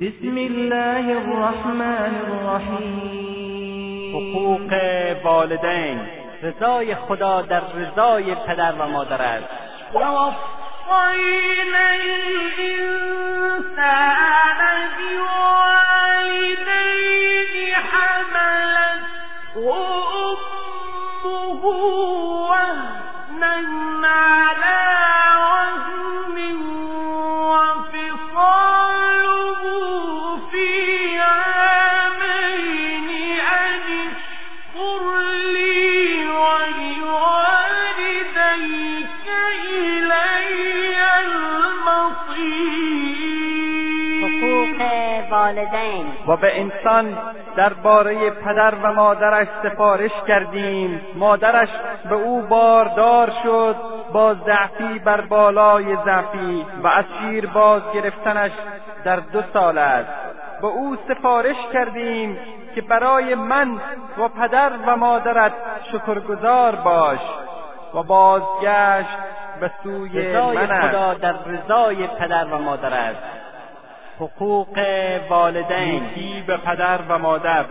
بسم الله الرحمن الرحیم حقوق والدین رضای خدا در رضای پدر و مادر است. ووصینا الإنسان بوالديه حملته امه وهنا والدین. و به انسان درباره پدر و مادرش سفارش کردیم. مادرش به او باردار شد با ضعفی بر بالای ضعفی و از شیر باز گرفتنش در دو سال است. به او سفارش کردیم که برای من و پدر و مادرت شکرگزار باش و بازگشت به سوی رضای من. خدا در رضای پدر و مادر است حقوق والدین. نیکی به پدر و مادر.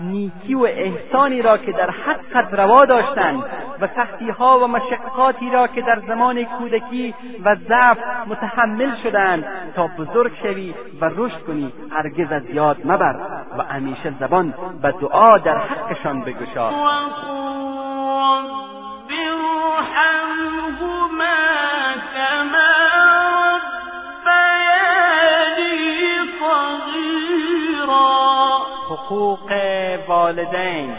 نیکی و احسانی را که در حقت روا داشتند و سختیها و مشقاتی را که در زمان کودکی و ضعف متحمل شدند تا بزرگ شوی و رشد کنی هرگز از یاد مبر و همیشه زبان و دعا در حقشان بگشا. رب حقوق والدین.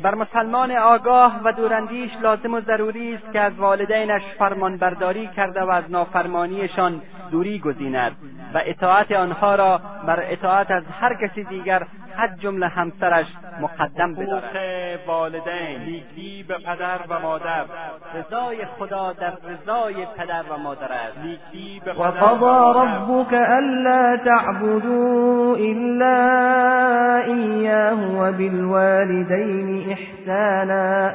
بر مسلمان آگاه و دوراندیش لازم و ضروری است که از والدینش فرمانبرداری کرده و از نافرمانیشان دوری گزیند و اطاعت آنها را بر اطاعت از هر کسی دیگر حد جمله همسرش مقدم بدارد. والدین نیکی به پدر و مادر. رضای خدا در رضای پدر و مادر است. نیکی به و مادر. ربك ألا تعبدوا إلا إياه وبالوالدين إحسانا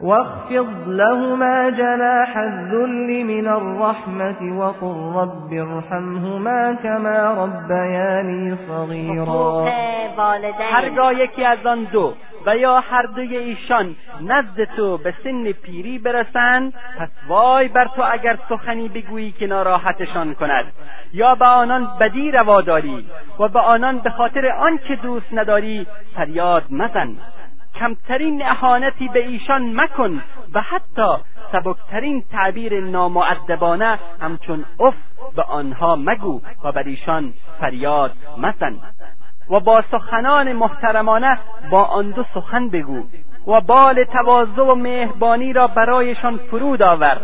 واخفض لهما جناح الذل من الرحمة وقل رب ارحمهما كما ربياني صغيرا. هرگاه یکی از آن دو و یا هر دوی ایشان نزد تو به سن پیری برسند پس وای بر تو اگر سخنی بگویی که ناراحتشان کند. یا به آنان بدی روا داری و به آنان به خاطر آنچه دوست نداری فریاد مزن. کمترین اهانتی به ایشان مکن و حتی سبکترین تعبیر نامؤدبانه همچون اف به آنها مگو و بر ایشان فریاد مزن. و با سخنان محترمانه با آن دو سخن بگو و بال تواضع و مهربانی را برایشان فرود آور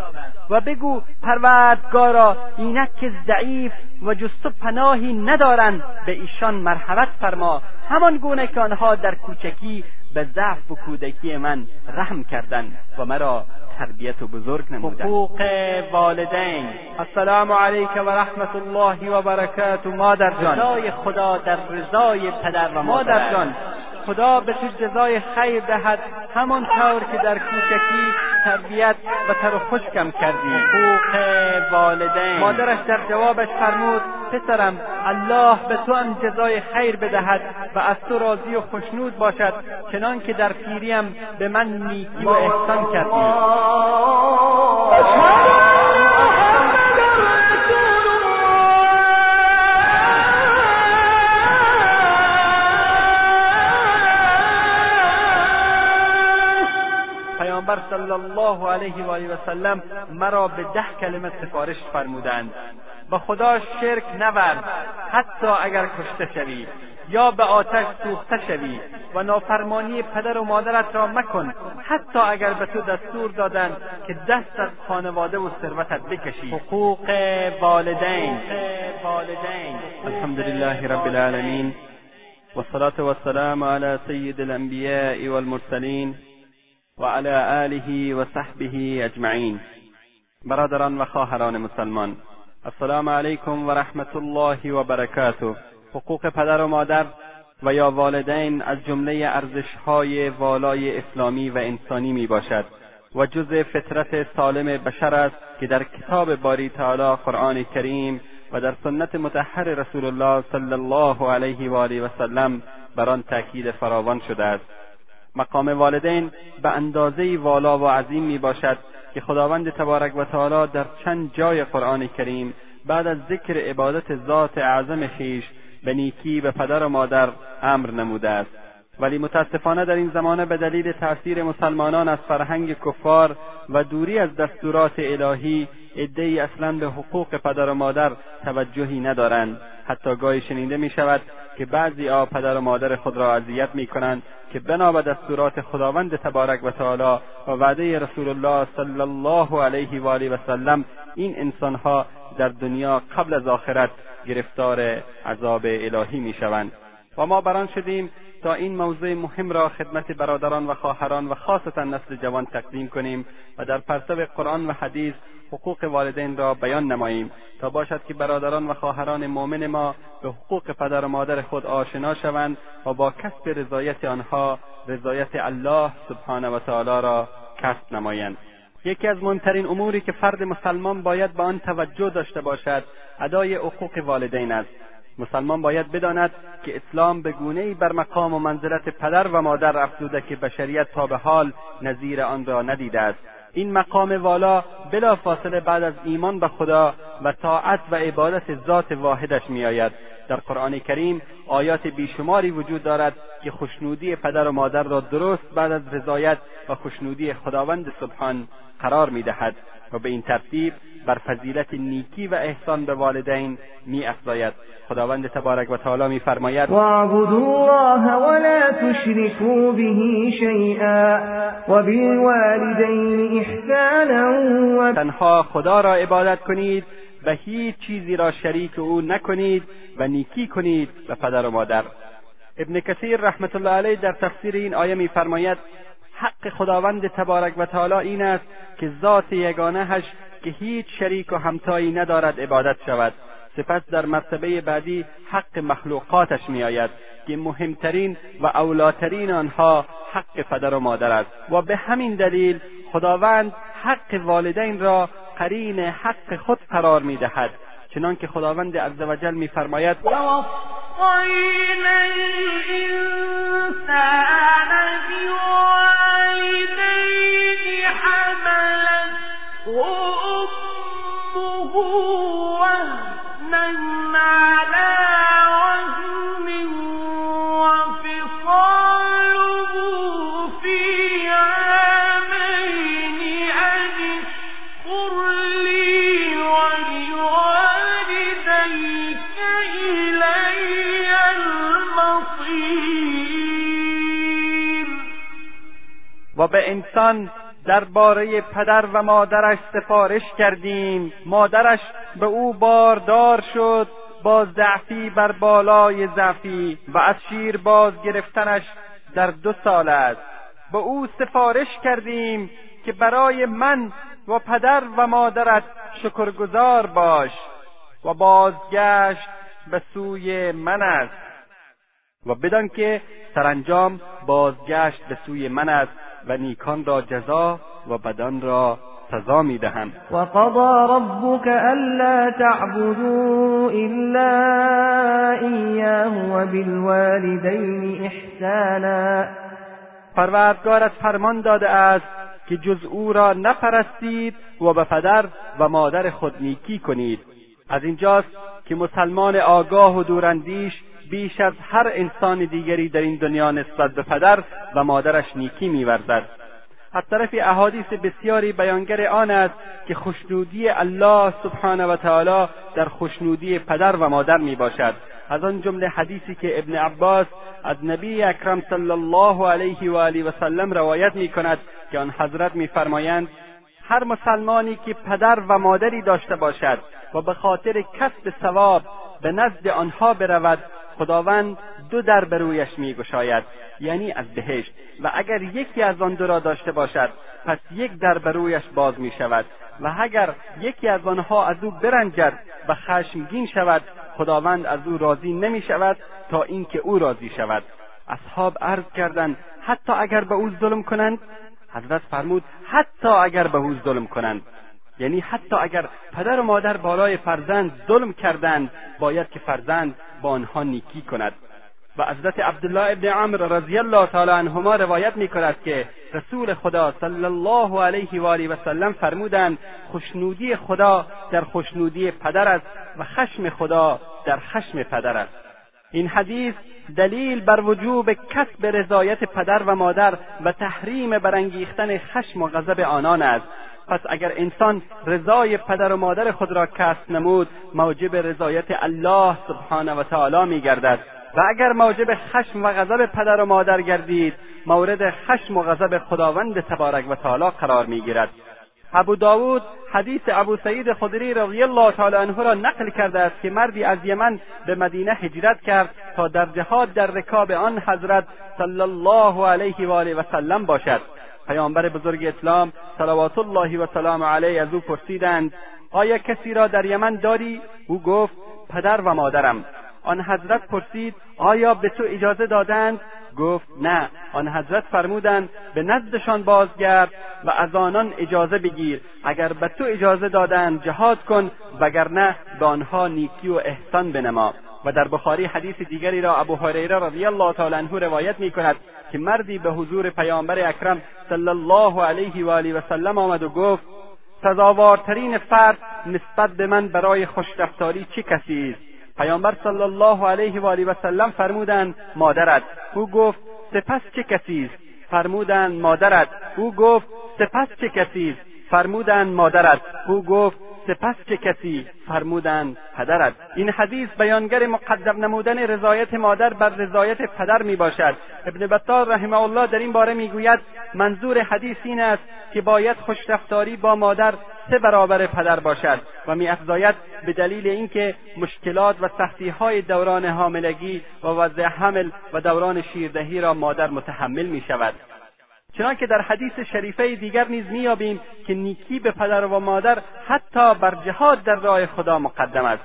و بگو پروردگارا اینک که ضعیف و جست و پناهی ندارند به ایشان مرحمت فرما. همان گونه که آنها در کوچکی به ضعف و کودکی من رحم کردند و مرا تربیت و بزرگ نمودند حقوق والدین. السلام علیک و رحمت الله و برکاته مادر جان. رضای خدا در رضای پدر و مادر. جان خدا به تو جزای خیر دهد. همانطور که در کوچکی تربیت و تر و خشکم کردی. حقوق والدین. مادرش در جوابش فرمود پسرم الله به تو هم جزای خیر بدهد و از تو راضی و خشنود باشد چنان که در پیریم به من نیکی و احسان کردی. صلی الله علیه و آله و سلم مرا به ده کلمه سفارش فرمودند. به خدا شرک نورد حتی اگر کشته شوی یا به آتش سوخته شوی و نافرمانی پدر و مادرت را مکن حتی اگر به تو دستور دادند که دست از خانواده و ثروتت بکشی. والصلاة والسلام على سيد الأنبياء والمرسلين وعلى آله وصحبه أجمعين. برادران و خواهران مسلمان السلام علیکم و رحمت الله و برکاته. حقوق پدر و مادر و یا والدین از جمله ارزشهای والای اسلامی و انسانی می باشد. و جز فطرت سالم بشر است که در کتاب باری تعالی قرآن کریم و در سنت متحر رسول الله صلی الله علیه و آله و سلم بر آن تاکید فراوان شده است. مقام والدین به اندازه والا و عظیم می باشد که خداوند تبارک و تعالی در چند جای قرآن کریم بعد از ذکر عبادت ذات اعظم خیش به نیکی به پدر و مادر امر نموده است. ولی متاسفانه در این زمانه به دلیل تاثیر مسلمانان از فرهنگ کفار و دوری از دستورات الهی عدهای اصلا به حقوق پدر و مادر توجهی ندارند. حتی گاهی شنیده می شود که بعضی آ پدر و مادر خود را اذیت می کنند که بنا به دستورات خداوند تبارک و تعالی و وعده رسول الله صلی الله علیه و آله و سلم این انسانها در دنیا قبل از آخرت گرفتار عذاب الهی می شوند و ما بران شدیم تا این موضوع مهم را خدمت برادران و خواهران و خاصتا نسل جوان تقدیم کنیم و در پرتو قرآن و حدیث حقوق والدین را بیان نماییم تا باشد که برادران و خواهران مؤمن ما به حقوق پدر و مادر خود آشنا شوند و با کسب رضایت آنها رضایت الله سبحانه و تعالی را کسب نمایند. یکی از مهمترین اموری که فرد مسلمان باید به آن توجه داشته باشد ادای حقوق والدین است. مسلمان باید بداند که اسلام به گونه بر مقام و منزلت پدر و مادر افزوده که بشریت تا به حال نظیر آن را ندیده است. این مقام والا بلا فاصله بعد از ایمان به خدا و طاعت و عبادت ذات واحدش میآید. در قرآن کریم آیات بیشماری وجود دارد که خوشنودی پدر و مادر را درست بعد از رضایت و خوشنودی خداوند سبحان قرار می‌دهد و به این ترتیب بر فضیلت نیکی و احسان به والدین می افزاید. خداوند تبارک و تعالی میفرماید واعبدوا الله ولا تشركوا به شیئا و بالوالدین احسانا و تنها خدا را عبادت کنید و هیچ چیزی را شریک او نکنید و نیکی کنید به پدر و مادر. ابن کثیر رحمت الله علیه در تفسیر این آیه میفرماید حق خداوند تبارک و تعالی این است که ذات یگانهش که هیچ شریک و همتایی ندارد عبادت شود. سپس در مرتبه بعدی حق مخلوقاتش میآید که مهمترین و اولاترین آنها حق پدر و مادر است. و به همین دلیل خداوند حق والدین را قرین حق خود قرار می‌دهد. چنان که خداوند عزوجل میفرماید ووصينا الإنسان بوالديه حملته أمه وهنا على وهن وفصاله في عامين أن اشكر لي ولوالديك إلي المصير. و به انسان درباره پدر و مادرش سفارش کردیم. مادرش به او باردار شد با ضعفی بر بالای ضعفی و از شیر باز گرفتنش در دو سال است. به او سفارش کردیم که برای من و پدر و مادرت شکرگزار باش و بازگشت به سوی من است. و بدان که سرانجام بازگشت به سوی من است. و نیکان را جزا و بدان را سزا می‌دهم وقضى ربك ألا تعبدوا إلا إياه وبالوالدين إحسانا. پروردگارت فرمان داده است که جز او را نپرستید و به پدر و مادر خود نیکی کنید. از اینجاست که مسلمان آگاه و دوراندیش بیش از هر انسان دیگری در این دنیا نسبت به پدر و مادرش نیکی میورزد. از طرف احادیث بسیاری بیانگر آن است که خوشنودی الله سبحانه و تعالی در خوشنودی پدر و مادر می باشد از آن جمله حدیثی که ابن عباس از نبی اکرم صلی الله علیه و آله و سلم روایت می کند که آن حضرت میفرمایند هر مسلمانی که پدر و مادری داشته باشد و به خاطر کسب ثواب به نزد آنها برود خداوند دو در به رویش میگشاید یعنی از بهشت. و اگر یکی از آن دو را داشته باشد پس یک در به رویش باز می شود و اگر یکی از آنها از او برنجد و خشمگین شود خداوند از او راضی نمی شود تا اینکه او راضی شود. اصحاب عرض کردند حتی اگر به او ظلم کنند؟ حضرت فرمود حتی اگر به او ظلم کنند. یعنی حتی اگر پدر و مادر بالای فرزند ظلم کردند باید که فرزند با آنها نیکی کند. و حضرت عبدالله ابن عمرو رضی الله تعالی عنهما روایت می کند که رسول خدا صلی الله علیه و آله و سلم فرمودند خوشنودی خدا در خوشنودی پدر است و خشم خدا در خشم پدر است. این حدیث دلیل بر وجوب کسب رضایت پدر و مادر و تحریم برانگیختن خشم و غضب آنان است. پس اگر انسان رضای پدر و مادر خود را کسب نمود موجب رضایت الله سبحانه و تعالی میگردد. و اگر موجب خشم و غضب پدر و مادر گردید مورد خشم و غضب خداوند تبارک و تعالی قرار می‌گیرد. ابو داود حدیث ابو سعید خدری رضی الله تعالی عنه را نقل کرده است که مردی از یمن به مدینه هجرت کرد تا در جهاد در رکاب آن حضرت صلی الله علیه و آله و سلم باشد. پیامبر بزرگ اسلام صلوات الله و سلام علیه از او پرسیدند آیا کسی را در یمن داری؟ او گفت پدر و مادرم. آن حضرت پرسید آیا به تو اجازه دادند؟ گفت نه. آن حضرت فرمودند به نزدشان بازگرد و از آنان اجازه بگیر. اگر به تو اجازه دادند جهاد کن وگرنه به آنها نیکی و احسان بنما. و در بخاری حدیث دیگری را ابو هریره رضی الله تعالی عنه روایت می کند که مردی به حضور پیامبر اکرم صلی الله علیه و آله و سلم آمد و گفت سزاوارترین فرد نسبت به من برای خوشرفتاری چه کسی است؟ پیامبر صلی الله علیه و آله و سلم فرمودند مادرت. او گفت سپس چه کسی است؟ فرمودند مادرت. او گفت سپس چه کسی است؟ فرمودند مادرت. او گفت سپس چه کسی فرمودند پدرت این حدیث بیانگر مقدم نمودن رضایت مادر بر رضایت پدر می باشد ابن بطال رحمه الله در این باره می‌گوید منظور حدیث این است که باید خوشرفتاری با مادر سه برابر پدر باشد و میافزاید به دلیل اینکه مشکلات و سختی های دوران حاملگی و وضع حمل و دوران شیردهی را مادر متحمل می شود چنانکه در حدیث شریفه دیگر نیز مییابیم که نیکی به پدر و مادر حتی بر جهاد در راه خدا مقدم است.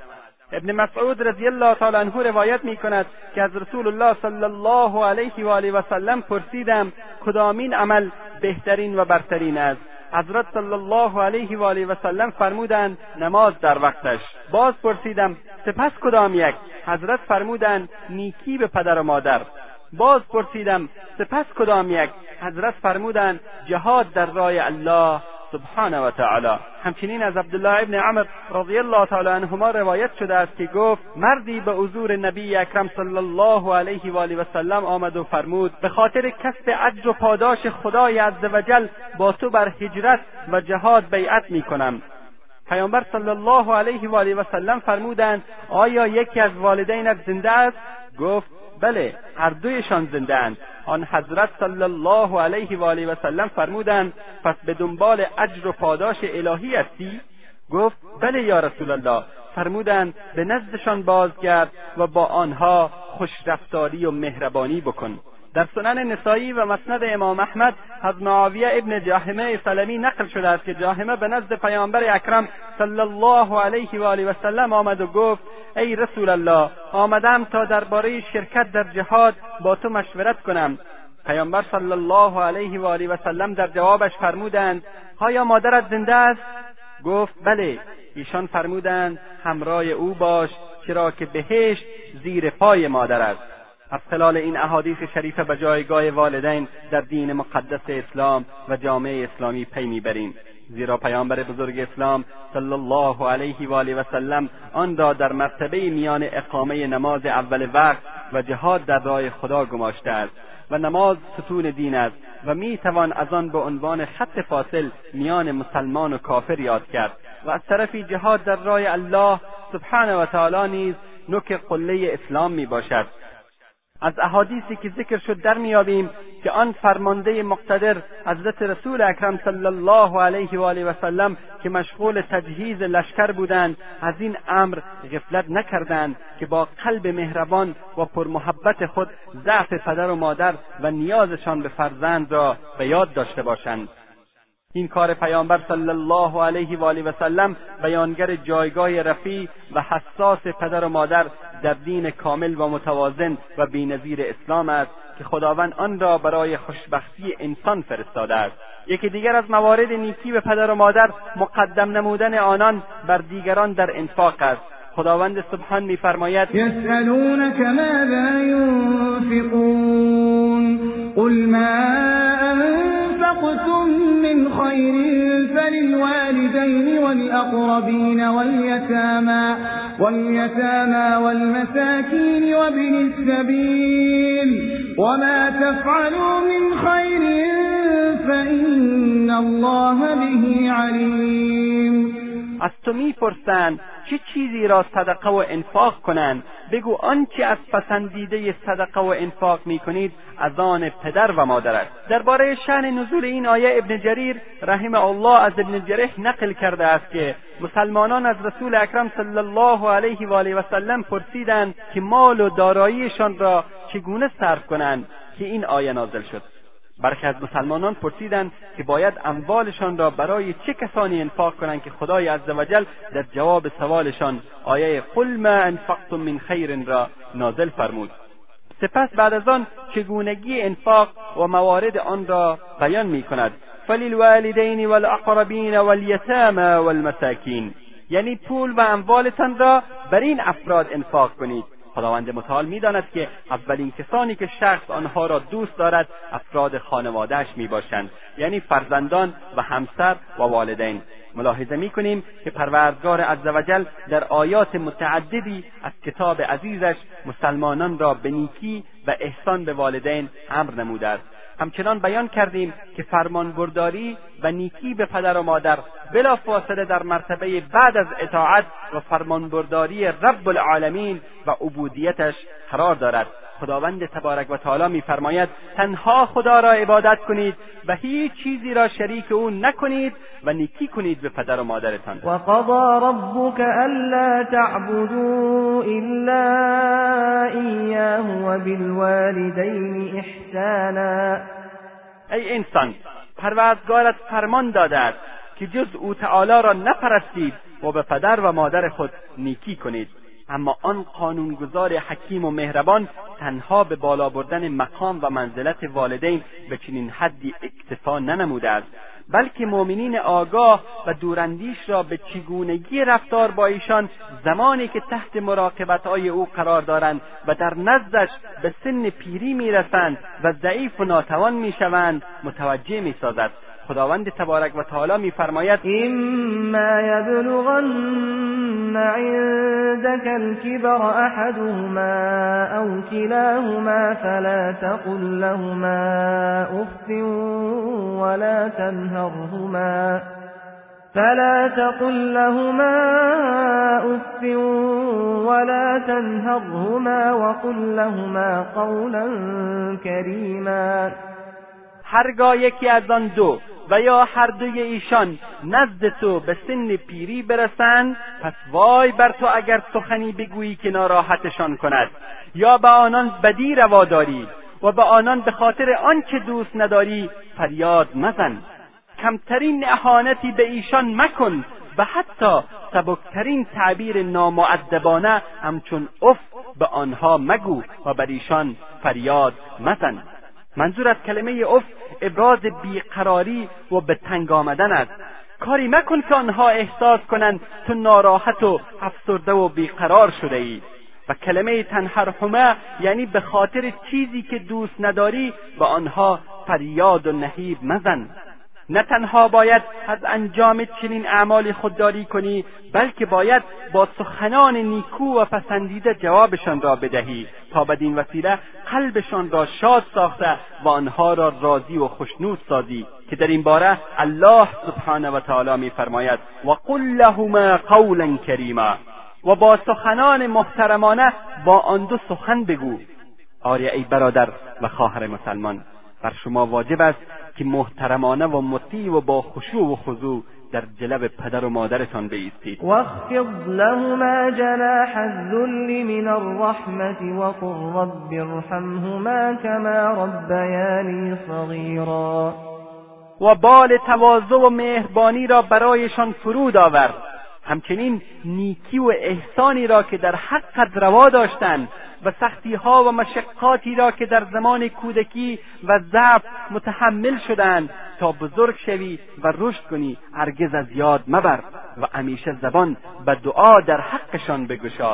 ابن مسعود رضی الله تعالی عنه روایت می کند که از رسول الله صلی الله علیه و آله و سلم پرسیدم کدامین عمل بهترین و برترین است؟ حضرت صلی الله علیه و آله و سلم فرمودند نماز در وقتش. باز پرسیدم سپس کدام یک؟ حضرت فرمودند نیکی به پدر و مادر. باز پرسیدم سپس کدام یک؟ حضرت فرمودند جهاد در راه الله سبحانه و تعالی. همچنین از عبدالله ابن عمر رضی الله تعالی عنهما روایت شده است که گفت مردی به حضور نبی اکرم صلی الله علیه و آله و سلم آمد و فرمود به خاطر کسب اجر و پاداش خدای عزوجل با تو بر هجرت و جهاد بیعت می کنم پیامبر صلی الله علیه و آله و سلم فرمودند آیا یکی از والدینت زنده است؟ گفت بله هر دویشان زنده آن حضرت صلی الله علیه و آله و سلم فرمودند پس به دنبال اجر و پاداش الهی هستی؟ گفت بله یا رسول الله فرمودند به نزدشان بازگرد و با آنها خوشرفتاری و مهربانی بکن. در سنن نسایی و مسند امام احمد از معاویه ابن جاهمه سلمی نقل شده است که جاهمه به نزد پیامبر اکرم صلی الله علیه و آله و سلم آمد و گفت ای رسول الله آمدم تا درباره شرکت در جهاد با تو مشورت کنم. پیامبر صلی الله علیه و آله و سلم در جوابش فرمودند آیا مادرت زنده است؟ گفت بله. ایشان فرمودند همراه او باش چرا که بهشت زیر پای مادر است. از خلال این احادیث شریفه به جایگاه والدین در دین مقدس اسلام و جامعه اسلامی پی می‌بریم. زیرا پیامبر بزرگ اسلام صلی الله علیه و آله و سلم آن را در مرتبه میان اقامه نماز اول وقت و جهاد در راه خدا گماشته است و نماز ستون دین است و می توان از آن به عنوان خط فاصل میان مسلمان و کافر یاد کرد و از طرفی جهاد در راه الله سبحانه و تعالی نیز نوک قله اسلام می باشد از احادیثی که ذکر شد در میابیم که آن فرمانده مقتدر حضرت رسول اکرم صلی الله علیه و آله و سلم که مشغول تجهیز لشکر بودند از این امر غفلت نکردند که با قلب مهربان و پرمحبت خود ضعف پدر و مادر و نیازشان به فرزند را به یاد داشته باشند. این کار پیامبر صلی الله علیه و آله و سلم بیانگر جایگاه رفیع و حساس پدر و مادر در دین کامل و متوازن و بینظیر اسلام است که خداوند آن را برای خوشبختی انسان فرستاده است. یکی دیگر از موارد نیکی به پدر و مادر مقدم نمودن آنان بر دیگران در انفاق است. خداوند سبحان میفرماید یسألونک ماذا ینفقون قل ما أنفقتم من خير فللوالدين والأقربين واليتامى واليتامى والمساكين وابن السبيل. وما تفعلوا من خير فإن الله به عليم. از تو می‌پرسند چه چیزی را صدقه و انفاق کنند بگو آنچه از پسندیده صدقه و انفاق می‌کنید از آن پدر و مادر است درباره شأن نزول این آیه ابن جریر رحمه الله از ابن جریح نقل کرده است که مسلمانان از رسول اکرم صلی الله علیه و آله و سلم پرسیدند که مال و داراییشان را چگونه صرف کنند که این آیه نازل شد. برخی از مسلمانان پرسیدند که باید اموالشان را برای چه کسانی انفاق کنند که خدای عزوجل در جواب سوالشان آیه قل ما انفقتم من خیر را نازل فرمود. سپس بعد از آن چگونگی انفاق و موارد آن را بیان می کند. فللوالدین والاقربین والیتامى والمساکین. یعنی پول و اموالتان را بر این افراد انفاق کنید. خداوند متعال می‌داند که اولین کسانی که شخص آنها را دوست دارد افراد خانوادهش می‌باشند. یعنی فرزندان و همسر و والدین. ملاحظه می‌کنیم که پروردگار عزوجل در آیات متعددی از کتاب عزیزش مسلمانان را به نیکی و احسان به والدین امر نموده است. همچنان بیان کردیم که فرمانبرداری و نیکی به پدر و مادر بلافاصله در مرتبه بعد از اطاعت و فرمانبرداری رب العالمین و عبودیتش قرار دارد. خداوند تبارک و تعالی میفرماید تنها خدا را عبادت کنید و هیچ چیزی را شریک او نکنید و نیکی کنید به پدر و مادرتان. و قضا ربک الا تعبدوا الا ایاه و بالوالدین احسانا ای انسان پروردگارت فرمان داده است که جز او تعالی را نپرستید و به پدر و مادر خود نیکی کنید. اما آن قانونگذار حکیم و مهربان تنها به بالا بردن مقام و منزلت والدین به چنین حدی اکتفا ننموده است بلکه مؤمنین آگاه و دوراندیش را به چگونگی رفتار با ایشان زمانی که تحت مراقبتهای او قرار دارند و در نزدش به سن پیری می‌رسند و ضعیف و ناتوان می‌شوند متوجه می‌سازد. خداوند تبارک و تعالی میفرماید اما یبلغن عندك الكبر احدهما او كلاهما فلا تقل لهما اف ولا تنهرهما فلا تقل لهما اف ولا تنهرهما وقل لهما قولا كريما هرگاه یکی از آن دو و یا هر دوی ایشان نزد تو به سن پیری برسند پس وای بر تو اگر سخنی بگویی که ناراحتشان کند. یا به آنان بدی روا داری و به آنان به خاطر آنچه دوست نداری فریاد مزن. کمترین اهانتی به ایشان مکن و حتی سبکترین تعبیر نامعدبانه همچون اف به آنها مگو و بر ایشان فریاد مزن. منظور از کلمه اف ابراز بیقراری و به تنگ آمدن است. کاری مکن که آنها احساس کنند تو ناراحت و افسرده و بیقرار شده ای. و کلمه تنهرحمه یعنی به خاطر چیزی که دوست نداری به آنها فریاد و نهیب مزن. نه تنها باید از انجام چنین اعمالی خودداری کنی بلکه باید با سخنان نیکو و پسندیده جوابشان را بدهی تا بدین وسیله قلبشان را شاد ساخته و آنها را راضی و خوشنود سازی که در این باره الله سبحانه و تعالی میفرماید و قل لهما قولا کریما و با سخنان محترمانه با آن دو سخن بگو آری ای برادر و خواهر مسلمان بر شما واجب است که محترمانه و مطیع و با خشوع و خضوع در جلب پدر و مادرتان بایستید. واخفض لهما جناح الذل من الرحمة وقل رب ارحمهما كما ربياني صغيرا. و بال تواضع و مهربانی را برایشان فرود آورد. همچنین نیکی و احسانی را که در حقت روا داشتند و سختی ها و مشقاتی را که در زمان کودکی و ضعف متحمل شدند تا بزرگ شوی و رشد کنی هرگز از یاد مبر و همیشه زبان به دعا در حقشان بگشا.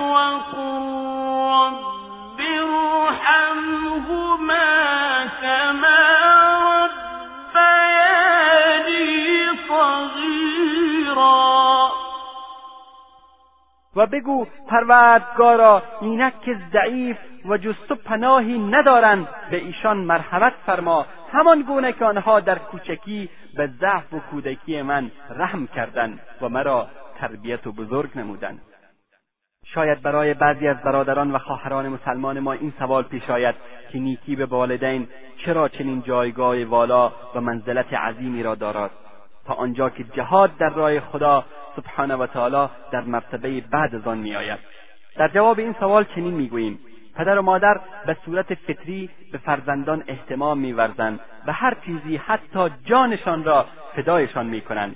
و بگو پروردگارا اینک که ضعیف و جست و پناهی ندارند. به ایشان مرحمت فرما. همان گونه که آنها در کوچکی به ضعف و کودکی من رحم کردند و مرا تربیت و بزرگ نمودند. شاید برای بعضی از برادران و خواهران مسلمان ما این سوال پیش آید که نیکی به والدین چرا چنین جایگاه والا و منزلت عظیمی را دارد. تا آنجا که جهاد در راه خدا سبحانه و تعالی در مرتبه بعد از آن میآید. در جواب این سوال چنین می‌گوییم. پدر و مادر به صورت فطری به فرزندان احتمام میورزند و هر چیزی حتی جانشان را فدایشان می‌کنند.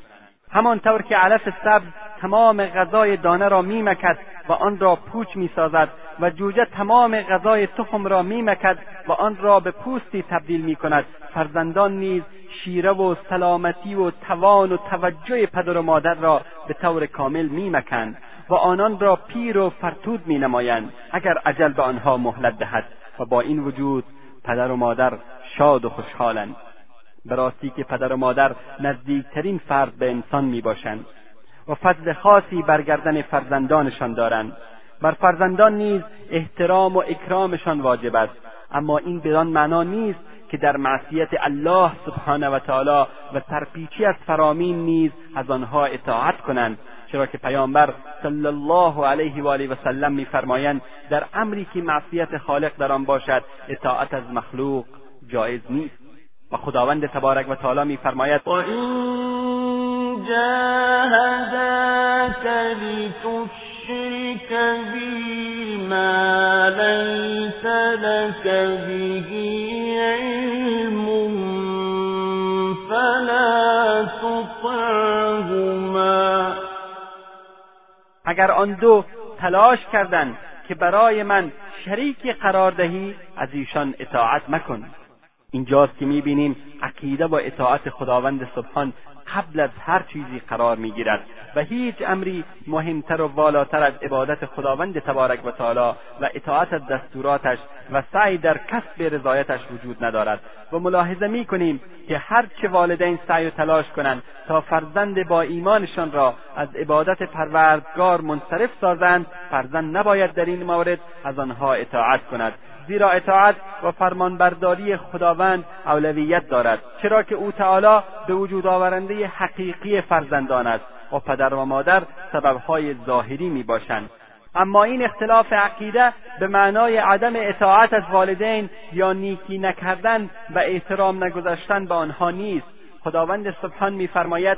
همانطور که علف سبز تمام غذای دانه را میمکد و آن را پوچ می‌سازد و جوجه تمام غذای تخم را میمکد و آن را به پوستی تبدیل می‌کند. فرزندان نیز شیره و سلامتی و توان و توجه پدر و مادر را به طور کامل میمکند و آنان را پیر و فرتود مینمایند اگر عجل به آنها مهلت دهد و با این وجود پدر و مادر شاد و خوشحالند. به راستی که پدر و مادر نزدیکترین فرد به انسان می‌باشند و فضل خاصی بر گردن فرزندانشان دارند. بر فرزندان نیز احترام و اکرامشان واجب است. اما این بدان معنا نیست که در معصیت الله سبحانه و تعالی و سرپیچی از فرامین نیز از آنها اطاعت کنند. چرا که پیامبر صلی الله علیه و آله و سلم میفرمایند در امری که معصیت خالق در آن باشد اطاعت از مخلوق جایز نیست. و خداوند تبارک و تعالی میفرماید و این لتشرك بی ما لیس لك به علم فلا تطعهما. اگر آن دو تلاش کردند که برای من شریکی قرار دهی از ایشان اطاعت مکن. اینجاست که می‌بینیم عقیده و اطاعت خداوند سبحان قبل از هر چیزی قرار می‌گیرد و هیچ امری مهمتر و والاتر از عبادت خداوند تبارک و تعالی و اطاعت از دستوراتش و سعی در کسب رضایتش وجود ندارد. و ملاحظه می‌کنیم که هرچه والدین سعی و تلاش کنند تا فرزند با ایمانشان را از عبادت پروردگار منصرف سازند فرزند نباید در این مورد از آنها اطاعت کند. زیرا اطاعت و فرمانبرداری خداوند اولویت دارد چرا که او تعالی به وجود آورنده حقیقی فرزندان است و پدر و مادر سببهای ظاهری می باشند اما این اختلاف عقیده به معنای عدم اطاعت از والدین یا نیکی نکردن و احترام نگذاشتن به آنها نیست. خداوند سبحان میفرماید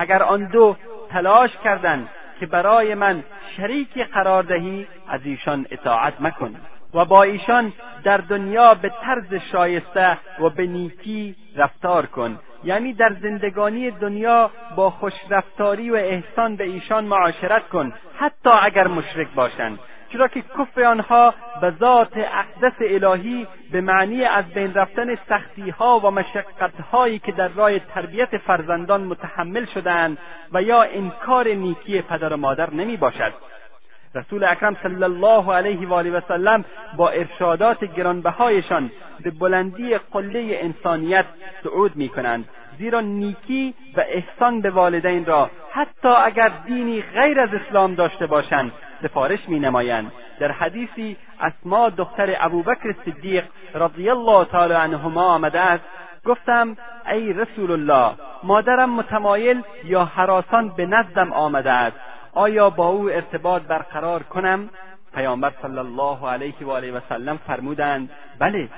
اگر آن دو تلاش کردند که برای من شریکی قرار دهی از ایشان اطاعت مکن. و با ایشان در دنیا به طرز شایسته و به نیکی رفتار کن. یعنی در زندگانی دنیا با خوشرفتاری و احسان به ایشان معاشرت کن حتی اگر مشرک باشند. چرا که کفر آنها به ذات اقدس الهی به معنی از بین رفتن سختی ها و مشقت هایی که در راه تربیت فرزندان متحمل شدند و یا انکار نیکی پدر و مادر نمی باشد رسول اکرم صلی الله علیه و آله و سلم با ارشادات گرانبهایشان به بلندی قله انسانیت صعود می کنند زیرا نیکی و احسان به والدین را حتی اگر دینی غیر از اسلام داشته باشند سفارش می نمایند در حدیثی اسما دختر ابوبکر صدیق رضی الله تعالی عنهما آمده است. گفتم ای رسول الله مادرم متمایل یا حراسان به نزدم آمده است. آیا با او ارتباط برقرار کنم؟ پیامبر صلی الله علیه و آله و سلم فرمودند بله.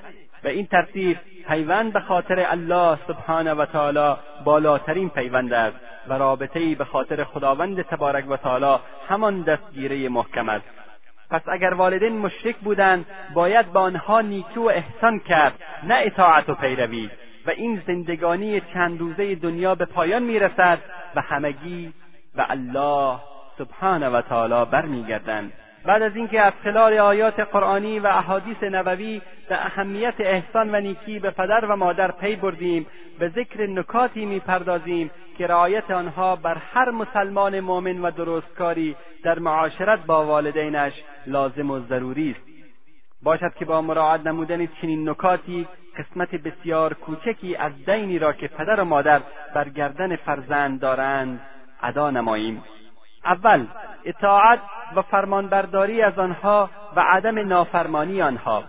به این ترتیب پیوند به خاطر الله سبحانه و تعالی بالاترین پیوند است و رابطه ای به خاطر خداوند تبارک و تعالی همان دستگیره محکم است. پس اگر والدین مشرک بودند باید به آنها نیکی و احسان کرد نه اطاعت و پیروی. و این زندگانی چند روزه دنیا به پایان می‌رسد و همگی به الله سبحانه و تعالی برمیگردند. بعد از اینکه از خلال آیات قرآنی و احادیث نبوی به اهمیت احسان و نیکی به پدر و مادر پی بردیم به ذکر نکاتی می‌پردازیم که رعایت آنها بر هر مسلمان مؤمن و درستکاری در معاشرت با والدینش لازم و ضروری است. باشد که با مراعات نمودن چنین نکاتی قسمت بسیار کوچکی از دینی را که پدر و مادر بر گردن فرزند دارند ادا نماییم. اول اطاعت و فرمانبرداری از آنها و عدم نافرمانی آنها.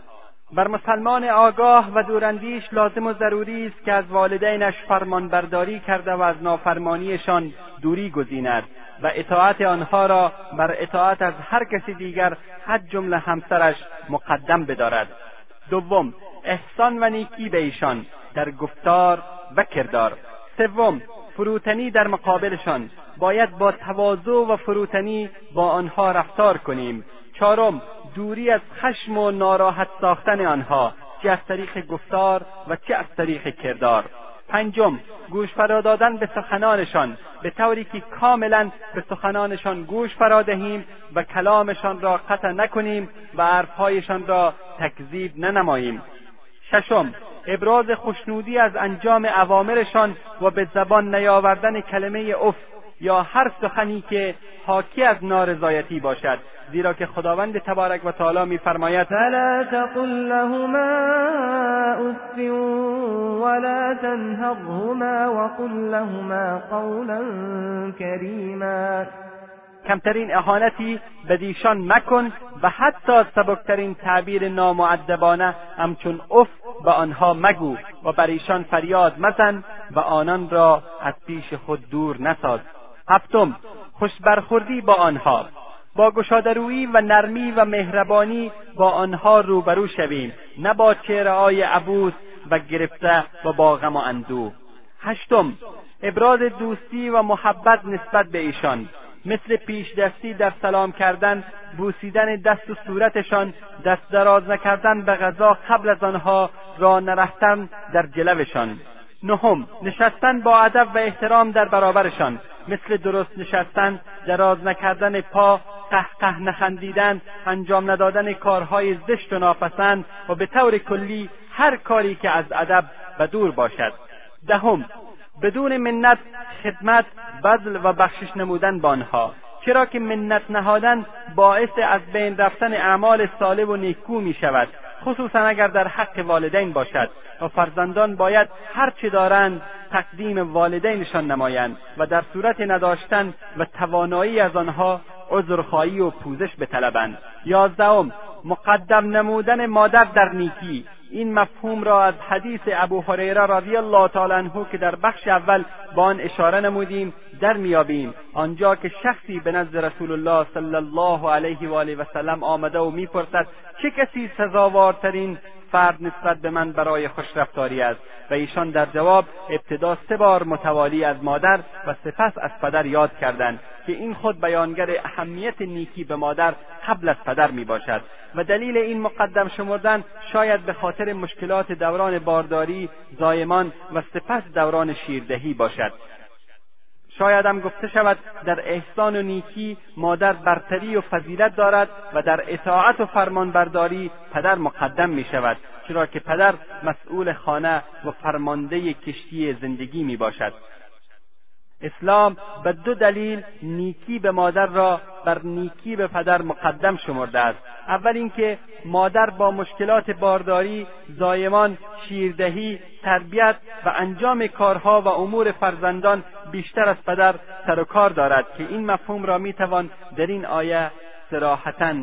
بر مسلمان آگاه و دوراندیش لازم و ضروری است که از والدینش فرمانبرداری کرده و از نافرمانیشان دوری گزیند و اطاعت آنها را بر اطاعت از هر کسی دیگر حد جمله همسرش مقدم بدارد. دوم احسان و نیکی به ایشان در گفتار و کردار. سوم فروتنی در مقابلشان. باید با تواضع و فروتنی با آنها رفتار کنیم. چهارم دوری از خشم و ناراحت ساختن آنها. چه از طریق گفتار و چه از طریق کردار. پنجم گوش فرا دادن به سخنانشان. به طوری که کاملا به سخنانشان گوش فرا دهیم و کلامشان را قطع نکنیم و حرفهایشان را تکذیب ننماییم. ششم ابراز خوشنودی از انجام اوامرشان و به زبان نیاوردن کلمه اف یا هر سخنی که حاکی از نارضایتی باشد. زیرا که خداوند تبارک و تعالی میفرماید فلا تقل لهما اف ولا تنهرهما وقل لهما قولا کریما. کمترین اهانتی به دیشان مکن و حتی سبکترین تعبیر نامعدبانه همچون اف به آنها مگو و بر ایشان فریاد مزن و آنان را از پیش خود دور نساز. هفتم خوش برخوردی با آنها. با گشادرویی و نرمی و مهربانی با آنها روبرو شویم نه با چهرههای عبوس و گرفته و با غم و اندوه. هشتم ابراز دوستی و محبت نسبت به ایشان. مثل پیش دستی در سلام کردن بوسیدن دست و صورتشان دست دراز نکردن به غذا قبل از آنها را نرفتن در جلوشان. نهم نشستن با ادب و احترام در برابرشان. مثل درست نشستن دراز نکردن پا قهقه نخندیدن انجام ندادن کارهای زشت و ناپسند و به طور کلی هر کاری که از ادب و دور باشد. دهم بدون منت خدمت بذل و بخشش نمودن با آنها. چرا که منت نهادن باعث از بین رفتن اعمال صالح و نیکو می شود. خصوصا اگر در حق والدین باشد. و فرزندان باید هر چه دارند تقدیم والدینشان نمایند و در صورت نداشتن و توانایی از آنها عذرخواهی و پوزش بطلبند. یازدهم مقدم نمودن مادر در نیکی. این مفهوم را از حدیث ابو هریره رضی الله تعالی عنه که در بخش اول با آن اشاره نمودیم در میابیم. آنجا که شخصی به نزد رسول الله صلی الله علیه و آله و سلم آمده و می‌پرسد چه کسی سزاوارترین فرد نسبت به من برای خوشرفتاری است و ایشان در جواب ابتدا سه بار متوالی از مادر و سپس از پدر یاد کردند که این خود بیانگر اهمیت نیکی به مادر قبل از پدر می باشد و دلیل این مقدم شمردن شاید به خاطر مشکلات دوران بارداری زایمان و سپس دوران شیردهی باشد. شاید هم گفته شود در احسان و نیکی مادر برتری و فضیلت دارد و در اطاعت و فرمانبرداری پدر مقدم می شود چرا که پدر مسئول خانه و فرمانده کشتی زندگی می باشد. اسلام به دو دلیل نیکی به مادر را بر نیکی به پدر مقدم شمرده است. اول اینکه مادر با مشکلات بارداری زایمان شیردهی تربیت و انجام کارها و امور فرزندان بیشتر از پدر سر و کار دارد که این مفهوم را می‌توان در این آیه صراحتا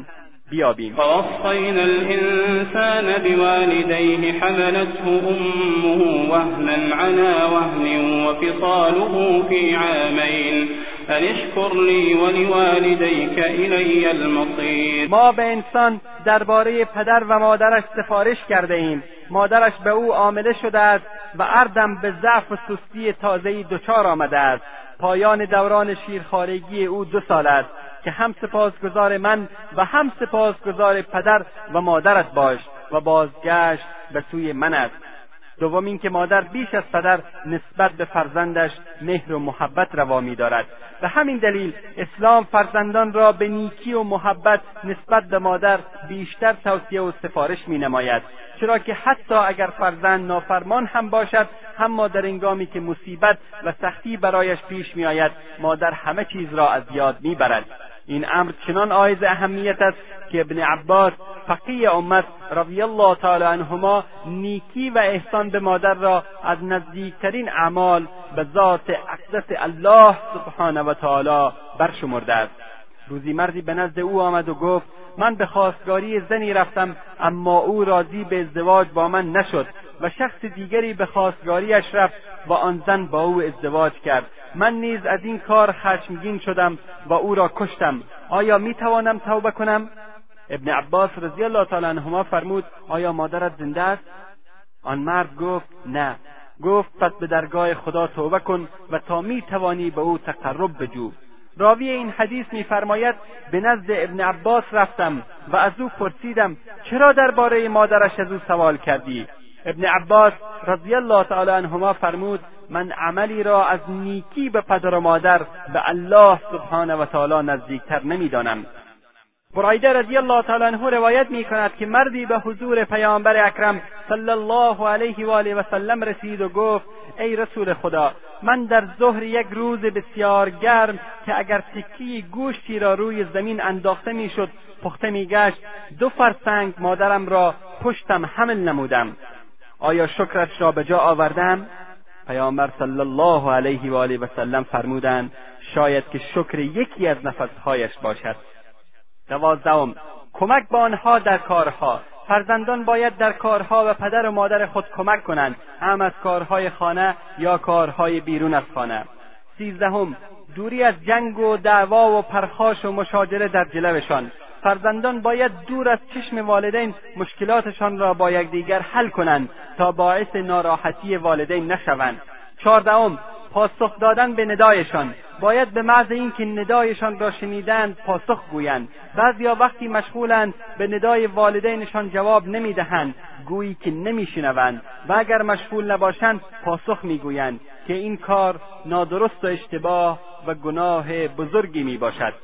بیابیم. فوصينا الإنسان بوالديه حملته أمه وهنا على وهن وفصاله في عامين. أن اشكر لي ولوالديك إلي المصير. ما به انسان درباره پدر و مادرش سفارش کرده ایم. مادرش به او عامله شده است و اردم به ضعف و سستی تازهای دچار آمده است. پایان دوران شیرخارگی او دو سال است. که هم سپاسگزار من و هم سپاسگزار پدر و مادرت باش و بازگشت به سوی من است دوم اینکه مادر بیش از پدر نسبت به فرزندش مهر و محبت روا دارد به همین دلیل اسلام فرزندان را به نیکی و محبت نسبت به مادر بیشتر توصیه و سفارش می نماید چرا که حتی اگر فرزند نافرمان هم باشد اما در انگامی که مصیبت و سختی برایش پیش می آید مادر همه چیز را از یاد می‌برد. این امر چنان آیز اهمیت است که ابن عباس فقیه امت رضی الله تعالی عنهما نیکی و احسان به مادر را از نزدیکترین اعمال به ذات اقدس الله سبحانه و تعالی برشمرده است. روزی مردی به نزد او آمد و گفت من به خواستگاری زنی رفتم اما او راضی به ازدواج با من نشد و شخص دیگری به خواستگاریش رفت و آن زن با او ازدواج کرد. من نیز از این کار خشمگین شدم و او را کشتم. آیا می توانم توبه کنم؟ ابن عباس رضی الله تعالی عنهما فرمود آیا مادرت زنده است؟ آن مرد گفت نه. گفت پس به درگاه خدا توبه کن و تا می توانی به او تقرب بجو. راوی این حدیث میفرماید به نزد ابن عباس رفتم و از او پرسیدم چرا درباره مادرش از او سوال کردی؟ ابن عباس رضی الله تعالی عنهما فرمود من عملی را از نیکی به پدر و مادر به الله سبحانه و تعالی نزدیکتر نمی‌دانم. برایده رضی الله تعالی عنه روایت می کند که مردی به حضور پیامبر اکرم صلی الله علیه و آله و سلم رسید و گفت ای رسول خدا من در ظهر یک روز بسیار گرم که اگر تکی گوشتی را روی زمین انداخته می‌شد پخته میگشت دو فرسنگ مادرم را پشتم حمل نمودم. آیا شکرش را به جا آوردم؟ پیامبر صلی الله علیه و آله و سلم فرمودند شاید که شکر یکی از نفسهایش باشد. دوازدهم کمک به آنها در کارها. فرزندان باید در کارها و پدر و مادر خود کمک کنند هم از کارهای خانه یا کارهای بیرون از خانه. سیزدهم دوری از جنگ و دعوا و پرخاش و مشاجره در جلوشان. فرزندان باید دور از چشم والدین مشکلاتشان را با یکدیگر حل کنند تا باعث ناراحتی والدین نشوند. چهاردهم پاسخ دادن به ندایشان. باید به محض اینکه ندایشان را شنیدند پاسخ گویند. بعضیا وقتی مشغولند به ندای والدینشان جواب نمی‌دهند. گویی که نمیشنوند. و اگر مشغول نباشند پاسخ می‌گویند که این کار نادرست و اشتباه و گناه بزرگی می باشد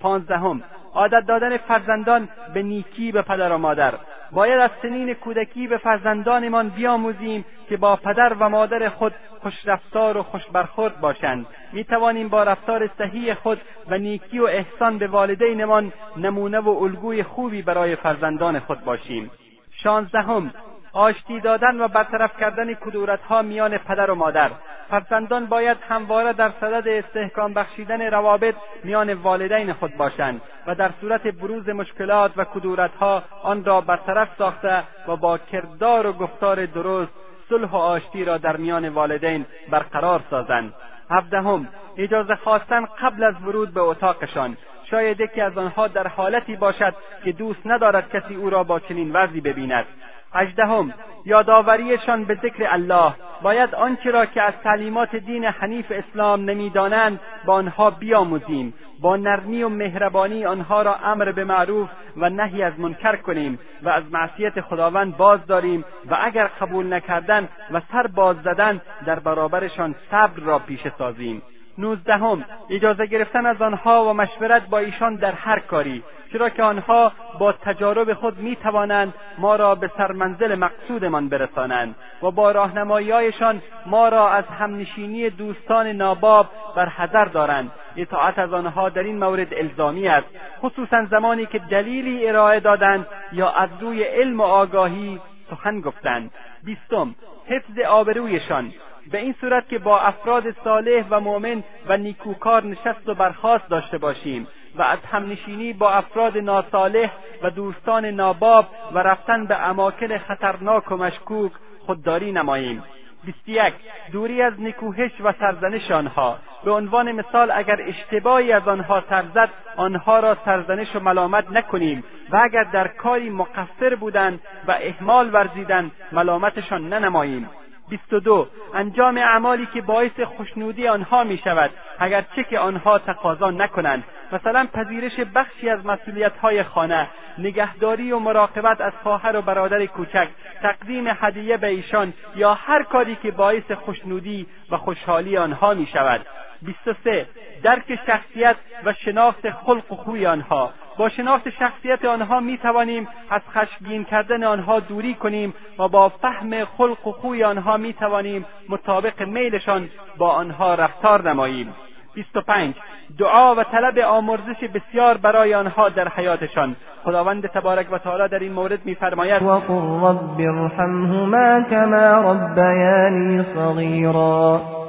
پانزدهم عادت دادن فرزندان به نیکی به پدر و مادر. باید از سنین کودکی به فرزندانمان بیاموزیم که با پدر و مادر خود خوشرفتار و خوش برخورد باشند. می توانیم با رفتار صحیح خود و نیکی و احسان به والدینمان نمونه و الگوی خوبی برای فرزندان خود باشیم. شانزدهم آشتی دادن و برطرف کردن کدورتها میان پدر و مادر. فرزندان باید همواره در صدد استحکام بخشیدن روابط میان والدین خود باشند و در صورت بروز مشکلات و کدورتها آن را برطرف ساخته و با کردار و گفتار درست صلح و آشتی را در میان والدین برقرار سازند. هفدهم اجازه خواستن قبل از ورود به اتاقشان. شاید یکی از آنها در حالتی باشد که دوست ندارد کسی او را با چنین وضعی ببیند. هجدهم یادآوریشان به ذکر الله. باید آنچه را که از تعلیمات دین حنیف اسلام نمی‌دانند با آنها بیاموزیم. با نرمی و مهربانی آنها را امر به معروف و نهی از منکر کنیم و از معصیت خداوند باز داریم و اگر قبول نکردن و سر باز زدن در برابرشان صبر را پیشه سازیم. نوزدهم اجازه گرفتن از آنها و مشورت با ایشان در هر کاری چرا که آنها با تجارب خود می توانند ما را به سرمنزل مقصودمان برسانند و با راهنماییهایشان ما را از همنشینی دوستان ناباب بر حذر دارند. اطاعت از آنها در این مورد الزامی است خصوصا زمانی که دلیلی ارائه دادند یا از روی علم و آگاهی سخن گفتند. بیستم حفظ آبرویشان. به این صورت که با افراد صالح و مؤمن و نیکوکار نشست و برخاست داشته باشیم و از همنشینی با افراد ناصالح و دوستان ناباب و رفتن به اماکن خطرناک و مشکوک خودداری نماییم. بیست یک دوری از نکوهش و سرزنش آنها. به عنوان مثال اگر اشتباهی از آنها سرزد آنها را سرزنش و ملامت نکنیم و اگر در کاری مقصر بودند و اهمال ورزیدند ملامتشان ننماییم. بیست و دو. انجام اعمالی که باعث خوشنودی آنها می شود اگرچه که آنها تقاضا نکنند. مثلا پذیرش بخشی از مسئولیتهای خانه نگهداری و مراقبت از خواهر و برادر کوچک تقدیم هدیه به ایشان یا هر کاری که باعث خوشنودی و خوشحالی آنها می شود بیست و سه درک شخصیت و شناخت خلق و خوی آنها. با شناخت شخصیت آنها می توانیم از خشمگین کردن آنها دوری کنیم و با فهم خلق و خوی آنها می توانیم مطابق میلشان با آنها رفتار نماییم. بیست و پنج دعا و طلب آمرزش بسیار برای آنها در حیاتشان. خداوند تبارک و تعالی در این مورد میفرماید وقل رب ارحمهما کما ربیانی صغیرا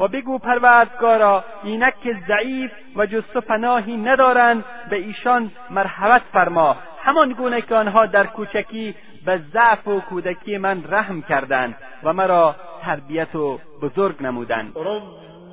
و بگو پروردگارا اینک که ضعیف و جز تو پناهی ندارند به ایشان مرحمت فرما. همان گونه که آنها در کوچکی به ضعف و کودکی من رحم کردند و مرا تربیت و بزرگ نمودند.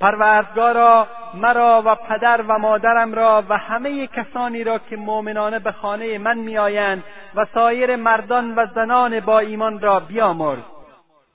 پروردگارا مرا و پدر و مادرم را و همه کسانی را که مؤمنانه به خانه من میآیند و سایر مردان و زنان با ایمان را بیامرز.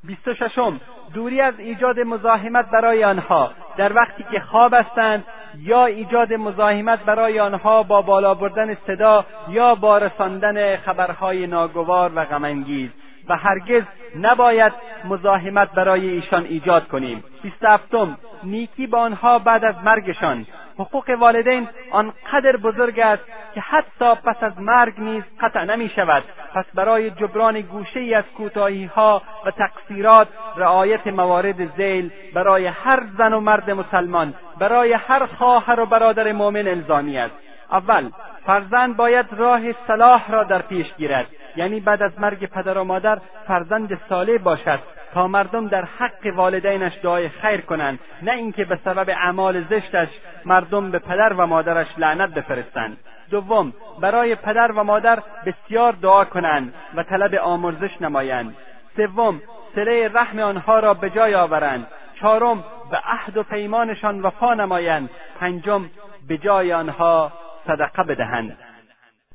بیست و ششم دوری از ایجاد مزاحمت برای آنها. در وقتی که خواب هستند یا ایجاد مزاحمت برای آنها با بالا بردن صدا یا با رساندن خبرهای ناگوار و غمانگیز. و هرگز نباید مزاحمت برای ایشان ایجاد کنیم. بیست هفتم نیکی با آنها بعد از مرگشان. حقوق والدین آنقدر بزرگ است که حتی پس از مرگ نیز قطع نمی شود پس برای جبران گوشه ای از کوتاهی ها و تقصیرات رعایت موارد زیل برای هر زن و مرد مسلمان برای هر خواهر و برادر مؤمن الزامی است. اول فرزند باید راه صلاح را در پیش گیرد. یعنی بعد از مرگ پدر و مادر فرزند صالح باشد تا مردم در حق والدینش دعای خیر کنند نه اینکه به سبب اعمال زشتش مردم به پدر و مادرش لعنت بفرستند. دوم برای پدر و مادر بسیار دعا کنند و طلب آمرزش نمایند. سوم سله رحم آنها را به جای آورند. چهارم به عهد و پیمانشان وفا نمایند. پنجم به جای آنها صدقه بدهند.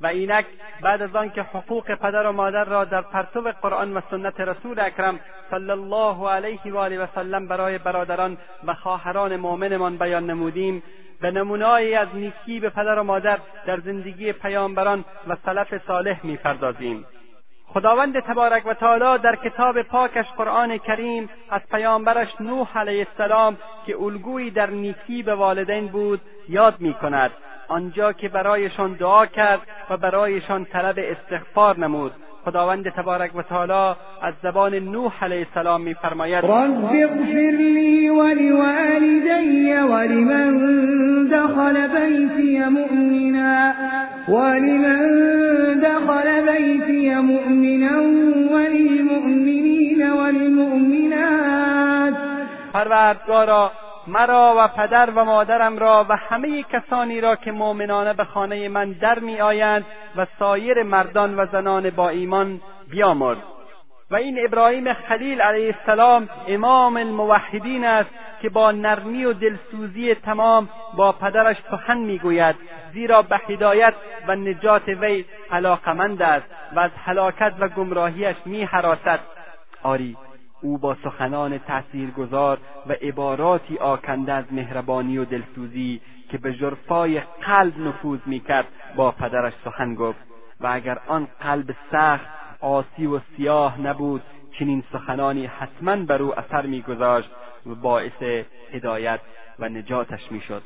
و اینک بعد از آنکه حقوق پدر و مادر را در پرتو قرآن و سنت رسول اکرم صلی الله علیه و آله و سلم برای برادران و خواهران مؤمنمان بیان نمودیم به نمونههایی از نیکی به پدر و مادر در زندگی پیامبران و سلف صالح می‌پردازیم. خداوند تبارک و تعالی در کتاب پاکش قرآن کریم از پیامبرش نوح علیه السلام که الگویی در نیکی به والدین بود یاد می کند آنجا که برایشان دعا کرد و برایشان طلب استغفار نمود. خداوند تبارک و تعالی از زبان نوح علیه السلام میفرماید رب اغفر لی ولوالدی ولمن دخل بیتی مؤمنا ولمن دخل بیتی مؤمنا وللمؤمنین والمؤمنات پروردگارا مرا و پدر و مادرم را و همه کسانی را که مؤمنانه به خانه من در می آیند و سایر مردان و زنان با ایمان بیامرز. و این ابراهیم خلیل علیه السلام امام الموحدین است که با نرمی و دلسوزی تمام با پدرش سخن می‌گوید زیرا به هدایت و نجات وی علاقمند است و از هلاکت و گمراهیش میهراسد آری او با سخنان تاثیرگذار و عباراتی آکنده از مهربانی و دلسوزی که به جرفای قلب نفوذ می‌کرد با پدرش سخن گفت و اگر آن قلب سخت آسی و سیاه نبود چنین سخنانی حتما بر او اثر میگذاشت و باعث هدایت و نجاتش می‌شد.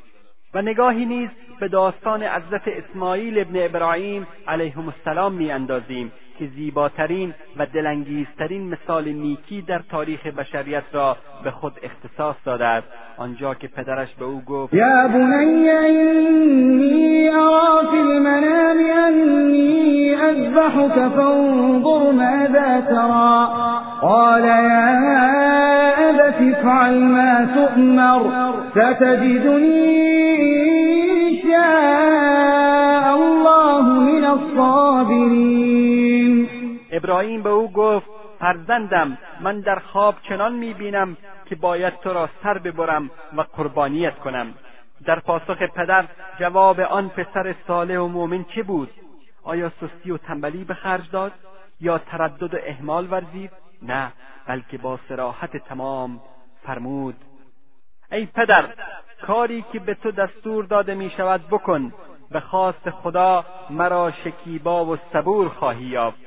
و نگاهی نیز به داستان حضرت اسماعیل ابن ابراهیم علیهم السلام میاندازیم که زیباترین و دلانگیزترین مثال نیکی در تاریخ بشریت را به خود اختصاص داده است. آنجا که پدرش به او گفت یا بنی اینی ارا فی المنام انی اذبحك فانظر ماذا ترى قال یا ابت افعل ما تؤمر ستجدنی شاء الله من الصابرین. ابراهیم به او گفت فرزندم من در خواب چنان می‌بینم که باید تو را سر ببرم و قربانیت کنم. در پاسخ پدر جواب آن پسر صالح و مؤمن چه بود؟ آیا سستی و تنبلی به خرج داد یا تردد و اهمال ورزید؟ نه بلکه با سراحت تمام فرمود ای پدر کاری که به تو دستور داده می شود بکن. به خواست خدا مرا شکیبا و صبور خواهی یافت.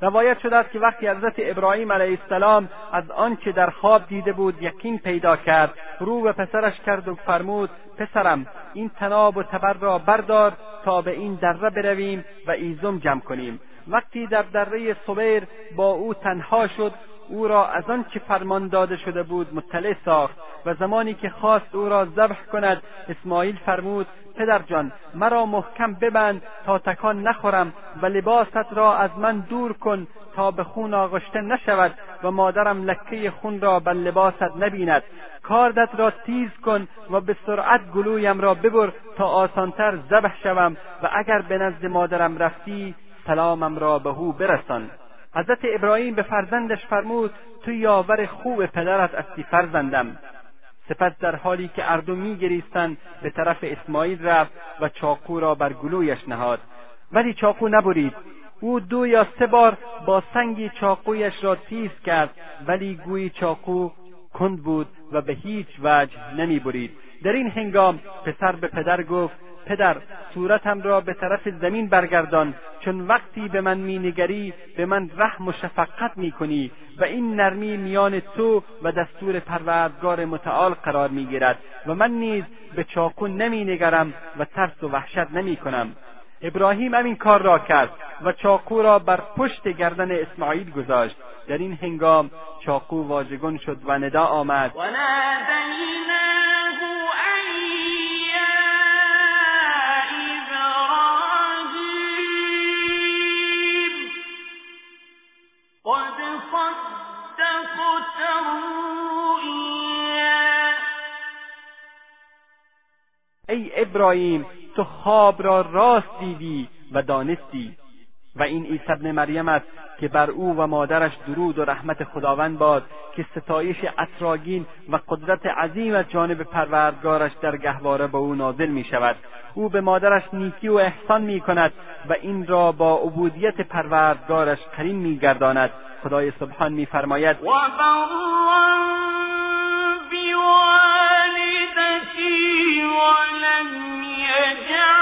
روایت شده است که وقتی حضرت ابراهیم علیه السلام از آنچه در خواب دیده بود یقین پیدا کرد رو به پسرش کرد و فرمود پسرم این تناب و تبر را بردار تا به این دره برویم و ایزم جمع کنیم. وقتی در دره صبیر با او تنها شد او را از آنچه فرمان داده شده بود مطلع ساخت و زمانی که خواست او را ذبح کند اسماعیل فرمود پدر جان مرا محکم ببند تا تکان نخورم و لباست را از من دور کن تا به خون آغشته نشود و مادرم لکه خون را بر لباست نبیند. کاردت را تیز کن و به سرعت گلویم را ببر تا آسانتر ذبح شوم و اگر به نزد مادرم رفتی سلامم را به او برسان. حضرت ابراهیم به فرزندش فرمود تو یاور خوب پدرت هستی فرزندم. سپس در حالی که اردو میگریستند به طرف اسماعیل رفت و چاقو را بر گلویش نهاد. ولی چاقو نبرید. او دو یا سه بار با سنگی چاقویش را تیز کرد ولی گویی چاقو کند بود و به هیچ وجه نمی برید در این هنگام پسر به پدر گفت پدر صورتم را به طرف زمین برگردان. چون وقتی به من مینگری به من رحم و شفقت می‌کنی و این نرمی میان تو و دستور پروردگار متعال قرار می‌گیرد و من نیز به چاقو نمینگرم و ترس و وحشت نمی‌کنم. ابراهیم همین کار را کرد و چاقو را بر پشت گردن اسماعیل گذاشت. در این هنگام چاقو واژگون شد و ندا آمد. و ای ابراهیم تو خواب را راست دیدی و دانستی. و این عیسی ابن مریم است که بر او و مادرش درود و رحمت خداوند باد که ستایش اطراگین و قدرت عظیم از جانب پروردگارش در گهواره به او نازل می شود او به مادرش نیکی و احسان می کند و این را با عبودیت پروردگارش قرین می گرداند خدای سبحان می فرماید ولم يجعلني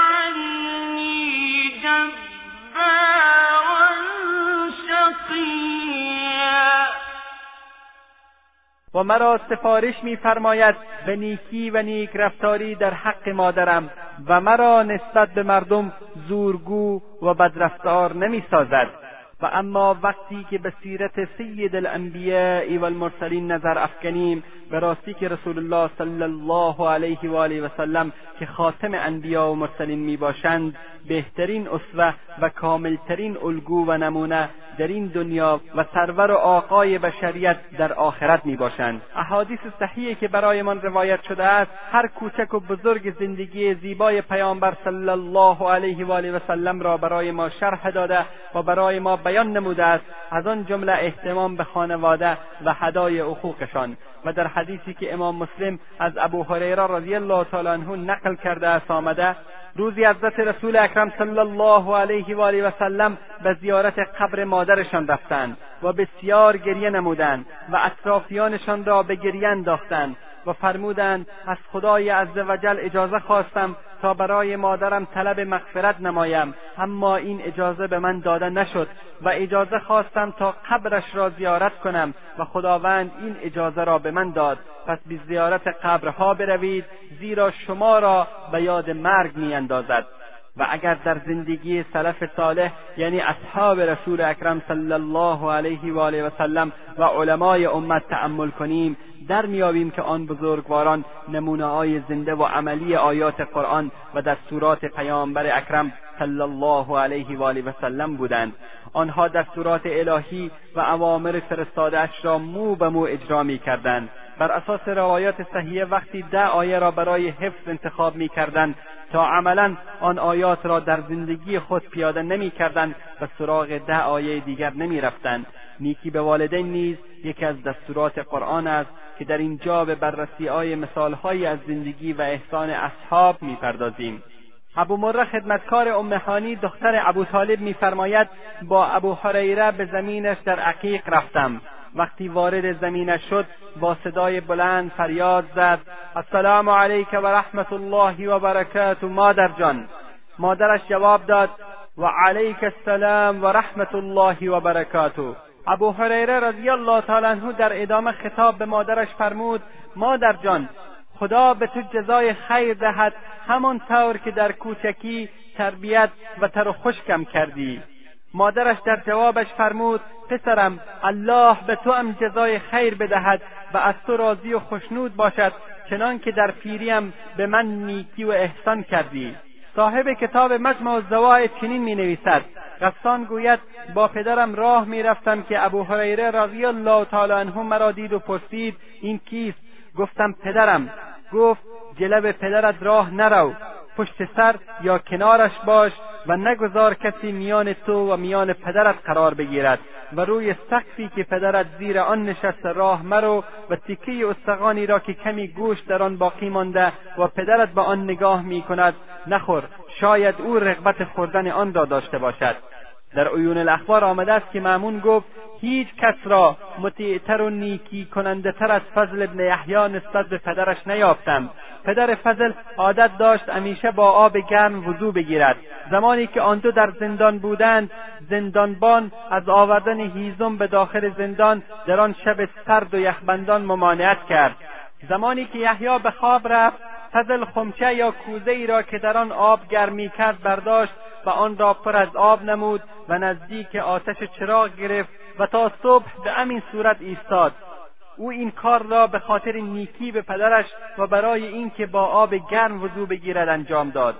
و مرا سفارش میفرماید به نیکی و نیک رفتاری در حق مادرم و مرا نسبت به مردم زورگو و بدرفتار نمی‌سازد. اما وقتی که به سیرت سید الانبیاء و المرسلین نظر افکنیم به راستی که رسول الله صلی الله علیه و آله و سلم که خاتم انبیا و مرسلین می باشند بهترین اسوه و کاملترین الگو و نمونه در این دنیا و سرور و آقای بشریت در آخرت می باشند احادیث صحیحی که برایمان روایت شده است هر کوچک و بزرگ زندگی زیبای پیامبر صلی الله علیه و آله و سلم را برای ما شرح داده و برای ما بیان نموده است. از آن جمله اهتمام به خانواده و هدای حقوقشان. و در حدیثی که امام مسلم از ابو هریره رضی الله تعالی عنه نقل کرده است آمده روزی حضرت رسول اکرم صلی الله علیه و آله و سلم به زیارت قبر مادرشان رفتند و بسیار گریه نمودند و اطرافیانشان را به گریه انداختند. و فرمودند از خدای عزوجل اجازه خواستم تا برای مادرم طلب مغفرت نمایم اما این اجازه به من داده نشد و اجازه خواستم تا قبرش را زیارت کنم و خداوند این اجازه را به من داد. پس به زیارت قبرها بروید زیرا شما را به یاد مرگ میاندازد. و اگر در زندگی سلف صالح یعنی اصحاب رسول اکرم صلی الله علیه و آله و سلم و علمای امت تأمل کنیم در میابیم که آن بزرگواران نمونه های زنده و عملی آیات قرآن و دستورات پیامبر اکرم صلی الله علیه و آله و سلم بودند. آنها دستورات الهی و اوامر فرستادهاش را مو به مو اجرا می‌کردند. بر اساس روایات صحیحه وقتی ده آیه را برای حفظ انتخاب می‌کردند تا عملا آن آیات را در زندگی خود پیاده نمی‌کردند و سراغ ده آیه دیگر نمی‌رفتند. نیکی به والدین نیز یکی از دستورات قرآن است که در اینجا به بررسی های مثالهایی از زندگی و احسان اصحاب می‌پردازیم. ابو مره خدمتکار امهانی دختر ابو طالب میفرماید با ابو حریره به زمینش در عقیق رفتم. وقتی وارد زمینش شد با صدای بلند فریاد زد السلام علیک و رحمت الله و برکاته مادر جان. مادرش جواب داد و علیک السلام و رحمت الله و برکاته. ابو هریره رضی الله تعالی عنه در ادامه خطاب به مادرش فرمود مادر جان خدا به تو جزای خیر دهد همان طور که در کوچکی تربیت و تر و خشکم کردی. مادرش در جوابش فرمود پسرم الله به تو هم جزای خیر بدهد و از تو راضی و خشنود باشد چنان که در پیریم به من نیکی و احسان کردی. صاحب کتاب مجمع الزواید چنین می نویسد قصان گوید با پدرم راه می رفتم که ابو هریره رضی الله تعالی عنه مرا دید و پرسید این کیست؟ گفتم پدرم. گفت جلب پدرت راه نرو. پشت سر یا کنارش باش و نگذار کسی میان تو و میان پدرت قرار بگیرد و روی سقفی که پدرت زیر آن نشسته راه مرو و تیکه استخوانی را که کمی گوشت در آن باقی مانده و پدرت به آن نگاه می کند نخور شاید او رغبت خوردن آن را داشته باشد. در عیون الاخبار آمده است که معمون گفت هیچ کس را مطیعتر و نیکی کننده تر از فضل ابن یحیی نسبت به پدرش نیافتم. پدر فضل عادت داشت همیشه با آب گرم وضو بگیرد. زمانی که آن دو در زندان بودند زندانبان از آوردن هیزم به داخل زندان در آن شب سرد و یخبندان ممانعت کرد. زمانی که یحیی به خواب رفت فضل خمچه یا کوزه ای را که در آن آب گرمی کرد برداشت و آن را پر از آب نمود و نزدیک آتش چراغ گرفت و تا صبح به همین صورت ایستاد. او این کار را به خاطر نیکی به پدرش و برای اینکه با آب گرم وضو بگیرد انجام داد.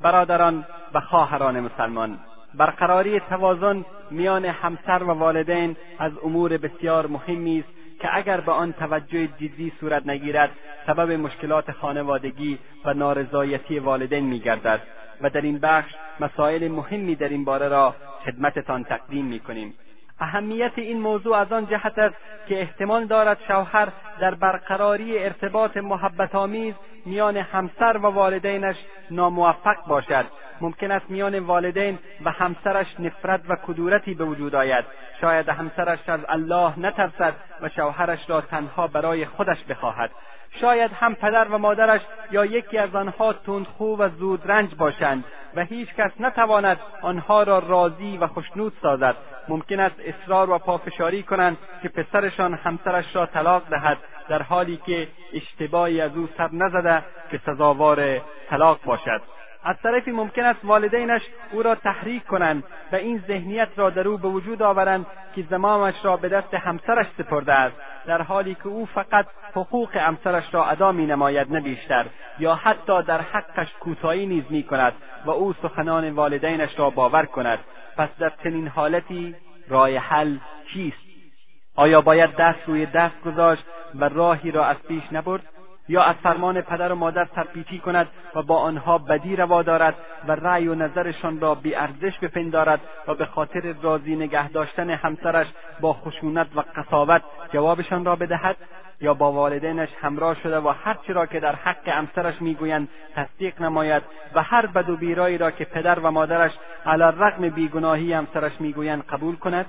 برادران و خواهران مسلمان برقراری توازن میان همسر و والدین از امور بسیار مهمی است که اگر به آن توجه جدی صورت نگیرد سبب مشکلات خانوادگی و نارضایتی والدین میگردد. و در این بخش مسائل مهمی در این باره را خدمتتان تقدیم می‌کنیم. اهمیت این موضوع از آن جهت است که احتمال دارد شوهر در برقراری ارتباط محبت آمیز میان همسر و والدینش ناموفق باشد. ممکن است میان والدین و همسرش نفرت و کدورتی به وجود آید. شاید همسرش از الله نترسد و شوهرش را تنها برای خودش بخواهد. شاید هم پدر و مادرش یا یکی از آنها تندخو و زودرنج باشند و هیچ کس نتواند آنها را راضی و خشنود سازد. ممکن است اصرار و پافشاری کنند که پسرشان همسرش را طلاق دهد در حالی که اشتباهی از او سر نزده که سزاوار طلاق باشد. از طرفی ممکن است والدینش او را تحریک کنند و این ذهنیت را در او به وجود آورند که زمامش را به دست همسرش سپرده است در حالی که او فقط حقوق همسرش را ادا می نماید نه بیشتر یا حتی در حقش کوتاهی نیز می کند و او سخنان والدینش را باور کند. پس در چنین حالتی راه حل چیست؟ آیا باید دست روی دست گذاشت و راهی را از پیش نبرد؟ یا از فرمان پدر و مادر سرپیچی کند و با آنها بدی روا دارد و رأی و نظرشان را بیارزش بپندارد و به خاطر راضی نگه داشتن همسرش با خشونت و قصاوت جوابشان را بدهد یا با والدینش همراه شده و هرچی را که در حق همسرش می‌گویند تصدیق نماید و هر بد و بیرایی را که پدر و مادرش علی رغم بیگناهی همسرش می‌گویند قبول کند؟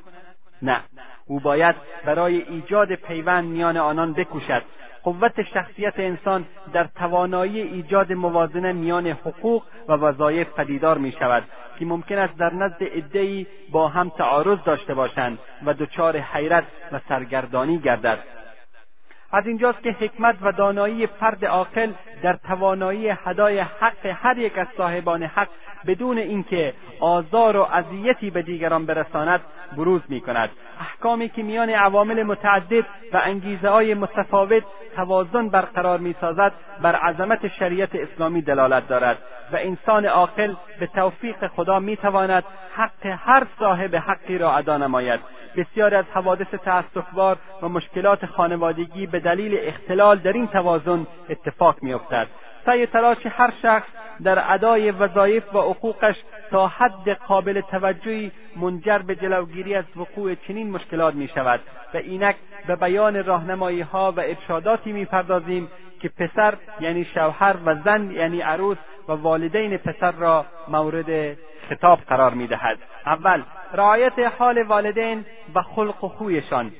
نه. او باید برای ایجاد پیوند میان آنان بکوشد. قوت شخصیت انسان در توانایی ایجاد موازنه میان حقوق و وظایف پدیدار می شود که ممکن است در نزد عدهای با هم تعارض داشته باشند و دچار حیرت و سرگردانی گردد. از اینجاست که حکمت و دانایی فرد عاقل در توانایی هدای حق هر یک از صاحبان حق بدون اینکه آزار و اذیتی به دیگران برساند بروز می کند احکامی که میان عوامل متعدد و انگیزه های متفاوت توازن برقرار می سازد بر عظمت شریعت اسلامی دلالت دارد و انسان عاقل به توفیق خدا می تواند حق هر صاحب حقی را ادا نماید. بسیاری از حوادث تأسفبار و مشکلات خانوادگی به دلیل اختلال در این توازن اتفاق میافتد. سعی تلاش هر شخص در ادای وظایف و حقوقش تا حد قابل توجهی منجر به جلوگیری از وقوع چنین مشکلات می شود و اینک به بیان راهنمایی ها و ارشاداتی می‌پردازیم که پسر یعنی شوهر و زن یعنی عروس و والدین پسر را مورد خطاب قرار می‌دهد. اول رعایت حال والدین و خلق و خویشان.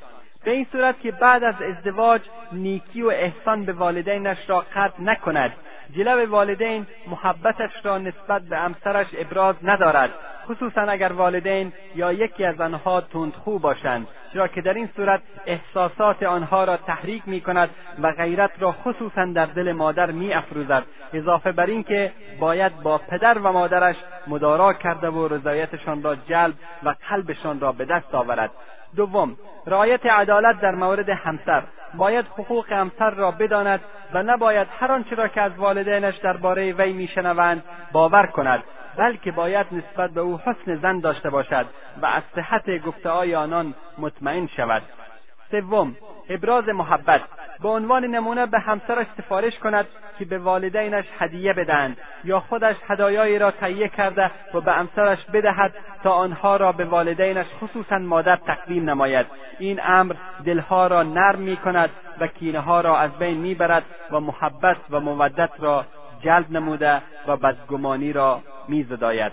به این صورت که بعد از ازدواج نیکی و احسان به والدینش را قطع نکند. جلو والدین محبتش را نسبت به همسرش ابراز ندارد. خصوصا اگر والدین یا یکی از آنها تندخو باشند چرا که در این صورت احساسات آنها را تحریک می کند و غیرت را خصوصا در دل مادر می افروزد اضافه بر اینکه باید با پدر و مادرش مدارا کرده و رضایتشان را جلب و قلبشان را به دست آورد. دوم رعایت عدالت در مورد همسر. باید حقوق همسر را بداند و نباید هر آنچه را که از والدینش درباره وی میشنوند باور کند بلکه باید نسبت به او حسن زن داشته باشد و از صحت گفتههای آنان مطمئن شود. سوم ابراز محبت. به عنوان نمونه به همسرش سفارش کند که به والدینش هدیه بدهند یا خودش هدایایی را تهیه کرده و به همسرش بدهد تا آنها را به والدینش خصوصا مادر تقدیم نماید. این امر دلها را نرم می کند و کینه ها را از بین می‌برد و محبت و مودت را جلب نموده و بدگمانی را میزداید.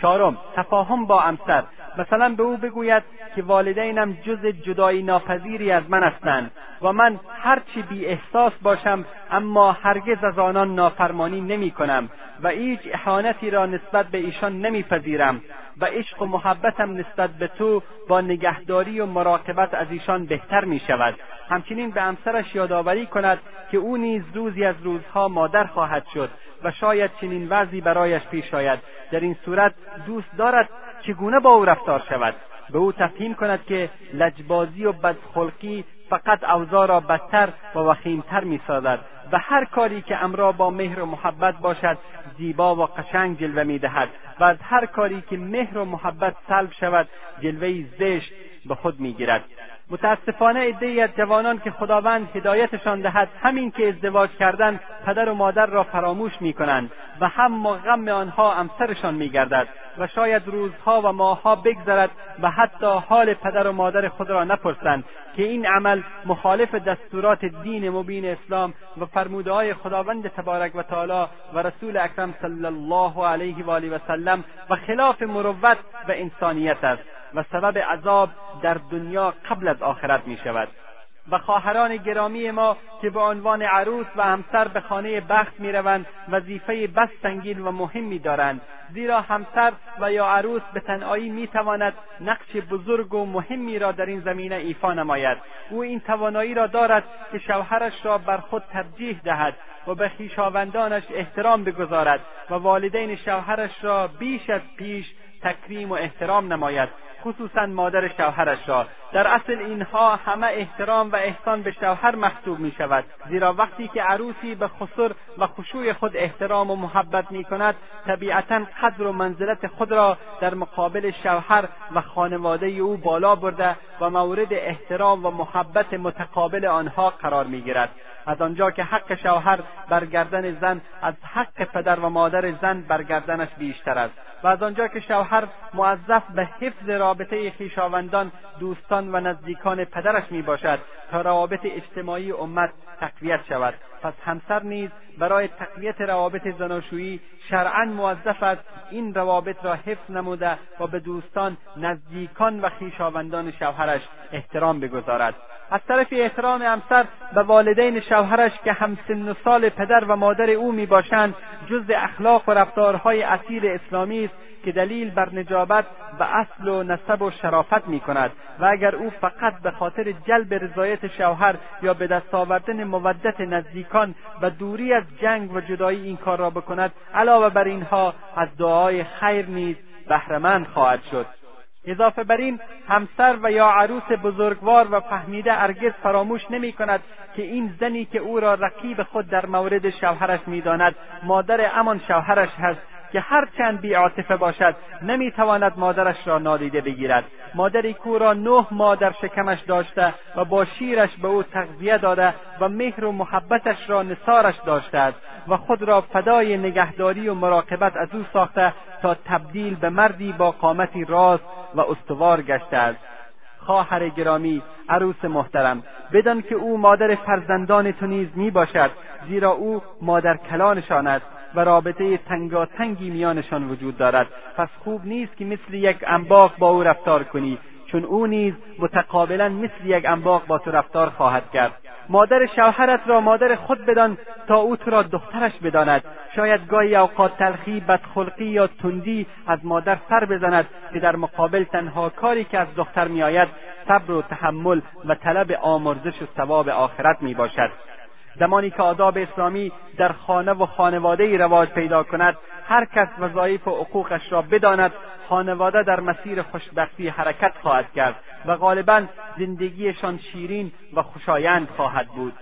چهارم تفاهم با امسر مثلا به او بگوید که والدینم جز جدایی ناپذیری از من هستند و من هرچی بی احساس باشم اما هرگز از آنان نافرمانی نمی کنم و هیچ احانتی را نسبت به ایشان نمیپذیرم و عشق و محبتم نسبت به تو با نگهداری و مراقبت از ایشان بهتر می شود. همچنین به همسرش یادآوری کند که او نیز روزی از روزها مادر خواهد شد و شاید چنین وضعی برایش پیش آید. در این صورت دوست دارد چگونه با او رفتار شود؟ به او تفهیم کند که لجبازی و بدخلقی فقط اوضاع را بدتر و وخیمتر می‌سازد و هر کاری که امرا با مهر و محبت باشد زیبا و قشنگ جلوه می‌دهد و از هر کاری که مهر و محبت سلب شود جلوهای زشت به خود می‌گیرد. متاسفانه عدهای از جوانان که خداوند هدایتشان دهد همین که ازدواج کردن پدر و مادر را فراموش می‌کنند و هم غم آنها امسرشان میگردد و شاید روزها و ماهها بگذرد و حتی حال پدر و مادر خود را نپرسند که این عمل مخالف دستورات دین مبین اسلام و فرموده های خداوند تبارک و تعالی و رسول اکرم صلی الله علیه و آله و سلم و خلاف مروت و انسانیت است. و سبب عذاب در دنیا قبل از آخرت می شود و خواهران گرامی ما که به عنوان عروس و همسر به خانه بخت می‌روند وظیفه بس سنگین و مهمی دارند. زیرا همسر و یا عروس به تنهایی می‌تواند نقش بزرگ و مهمی را در این زمینه ایفا نماید. او این توانایی را دارد که شوهرش را بر خود ترجیح دهد و به خویشاوندانش احترام بگذارد و والدین شوهرش را بیش از پیش تکریم و احترام نماید. خصوصا مادر شوهرش را. در اصل اینها همه احترام و احسان به شوهر محسوب می شود. زیرا وقتی که عروسی به خسر و خشوع خود احترام و محبت می کند طبیعتا قدر و منزلت خود را در مقابل شوهر و خانواده او بالا برده و مورد احترام و محبت متقابل آنها قرار می گیرد. از آنجا که حق شوهر بر گردن زن از حق پدر و مادر زن بر گردنش بیشتر است. و از آنجا که شوهر موظف به حفظ رابطه خویشاوندان دوستان و نزدیکان پدرش می باشد تا روابط اجتماعی امت تقویت شود. پس همسر نیز برای تقویت روابط زناشویی شرعا موظف است این روابط را حفظ نموده و به دوستان نزدیکان و خویشاوندان شوهرش احترام بگذارد. از طرف احترام همسر به والدین شوهرش که همسن و سال پدر و مادر او می باشند جز اخلاق و رفتارهای اصیل اسلامی است که دلیل بر نجابت و اصل و نسب و شرافت می کند و اگر او فقط به خاطر جلب رضایت شوهر یا به دست آوردن مودت نزدیکان و دوری از جنگ و جدایی این کار را بکند علاوه بر اینها از دعای خیر نیز بهرهمند خواهد شد. اضافه بر این همسر و یا عروس بزرگوار و فهمیده ارگز فراموش نمی کند که این زنی که او را رقیب خود در مورد شوهرش می‌داند مادر همان شوهرش هست که هر چند بیعاطفه باشد نمی‌تواند مادرش را نادیده بگیرد. مادری کو را نه ماه در شکمش داشته و با شیرش به او تغذیه داده و مهر و محبتش را نثارش داشته است و خود را فدای نگهداری و مراقبت از او ساخته تا تبدیل به مردی با قامتی راست و استوار گشته است خواهر گرامی عروس محترم بدان که او مادر فرزندان تو نیز می باشد زیرا او مادر کلانشان است. و رابطه تنگاتنگی میانشان وجود دارد. پس خوب نیست که مثل یک انباق با او رفتار کنی چون او نیز متقابلا مثل یک انباق با تو رفتار خواهد کرد. مادر شوهرت را مادر خود بدان تا او تو را دخترش بداند. شاید گاهی اوقات تلخی بدخلقی یا تندی از مادر سر بزند که در مقابل تنها کاری که از دختر میآید صبر و تحمل و طلب آمرزش و ثواب آخرت می باشد زمانی که آداب اسلامی در خانه و خانواده ای رواج پیدا کند هر کس وظایف و حقوقش را بداند خانواده در مسیر خوشبختی حرکت خواهد کرد و غالبا زندگیشان شیرین و خوشایند خواهد بود.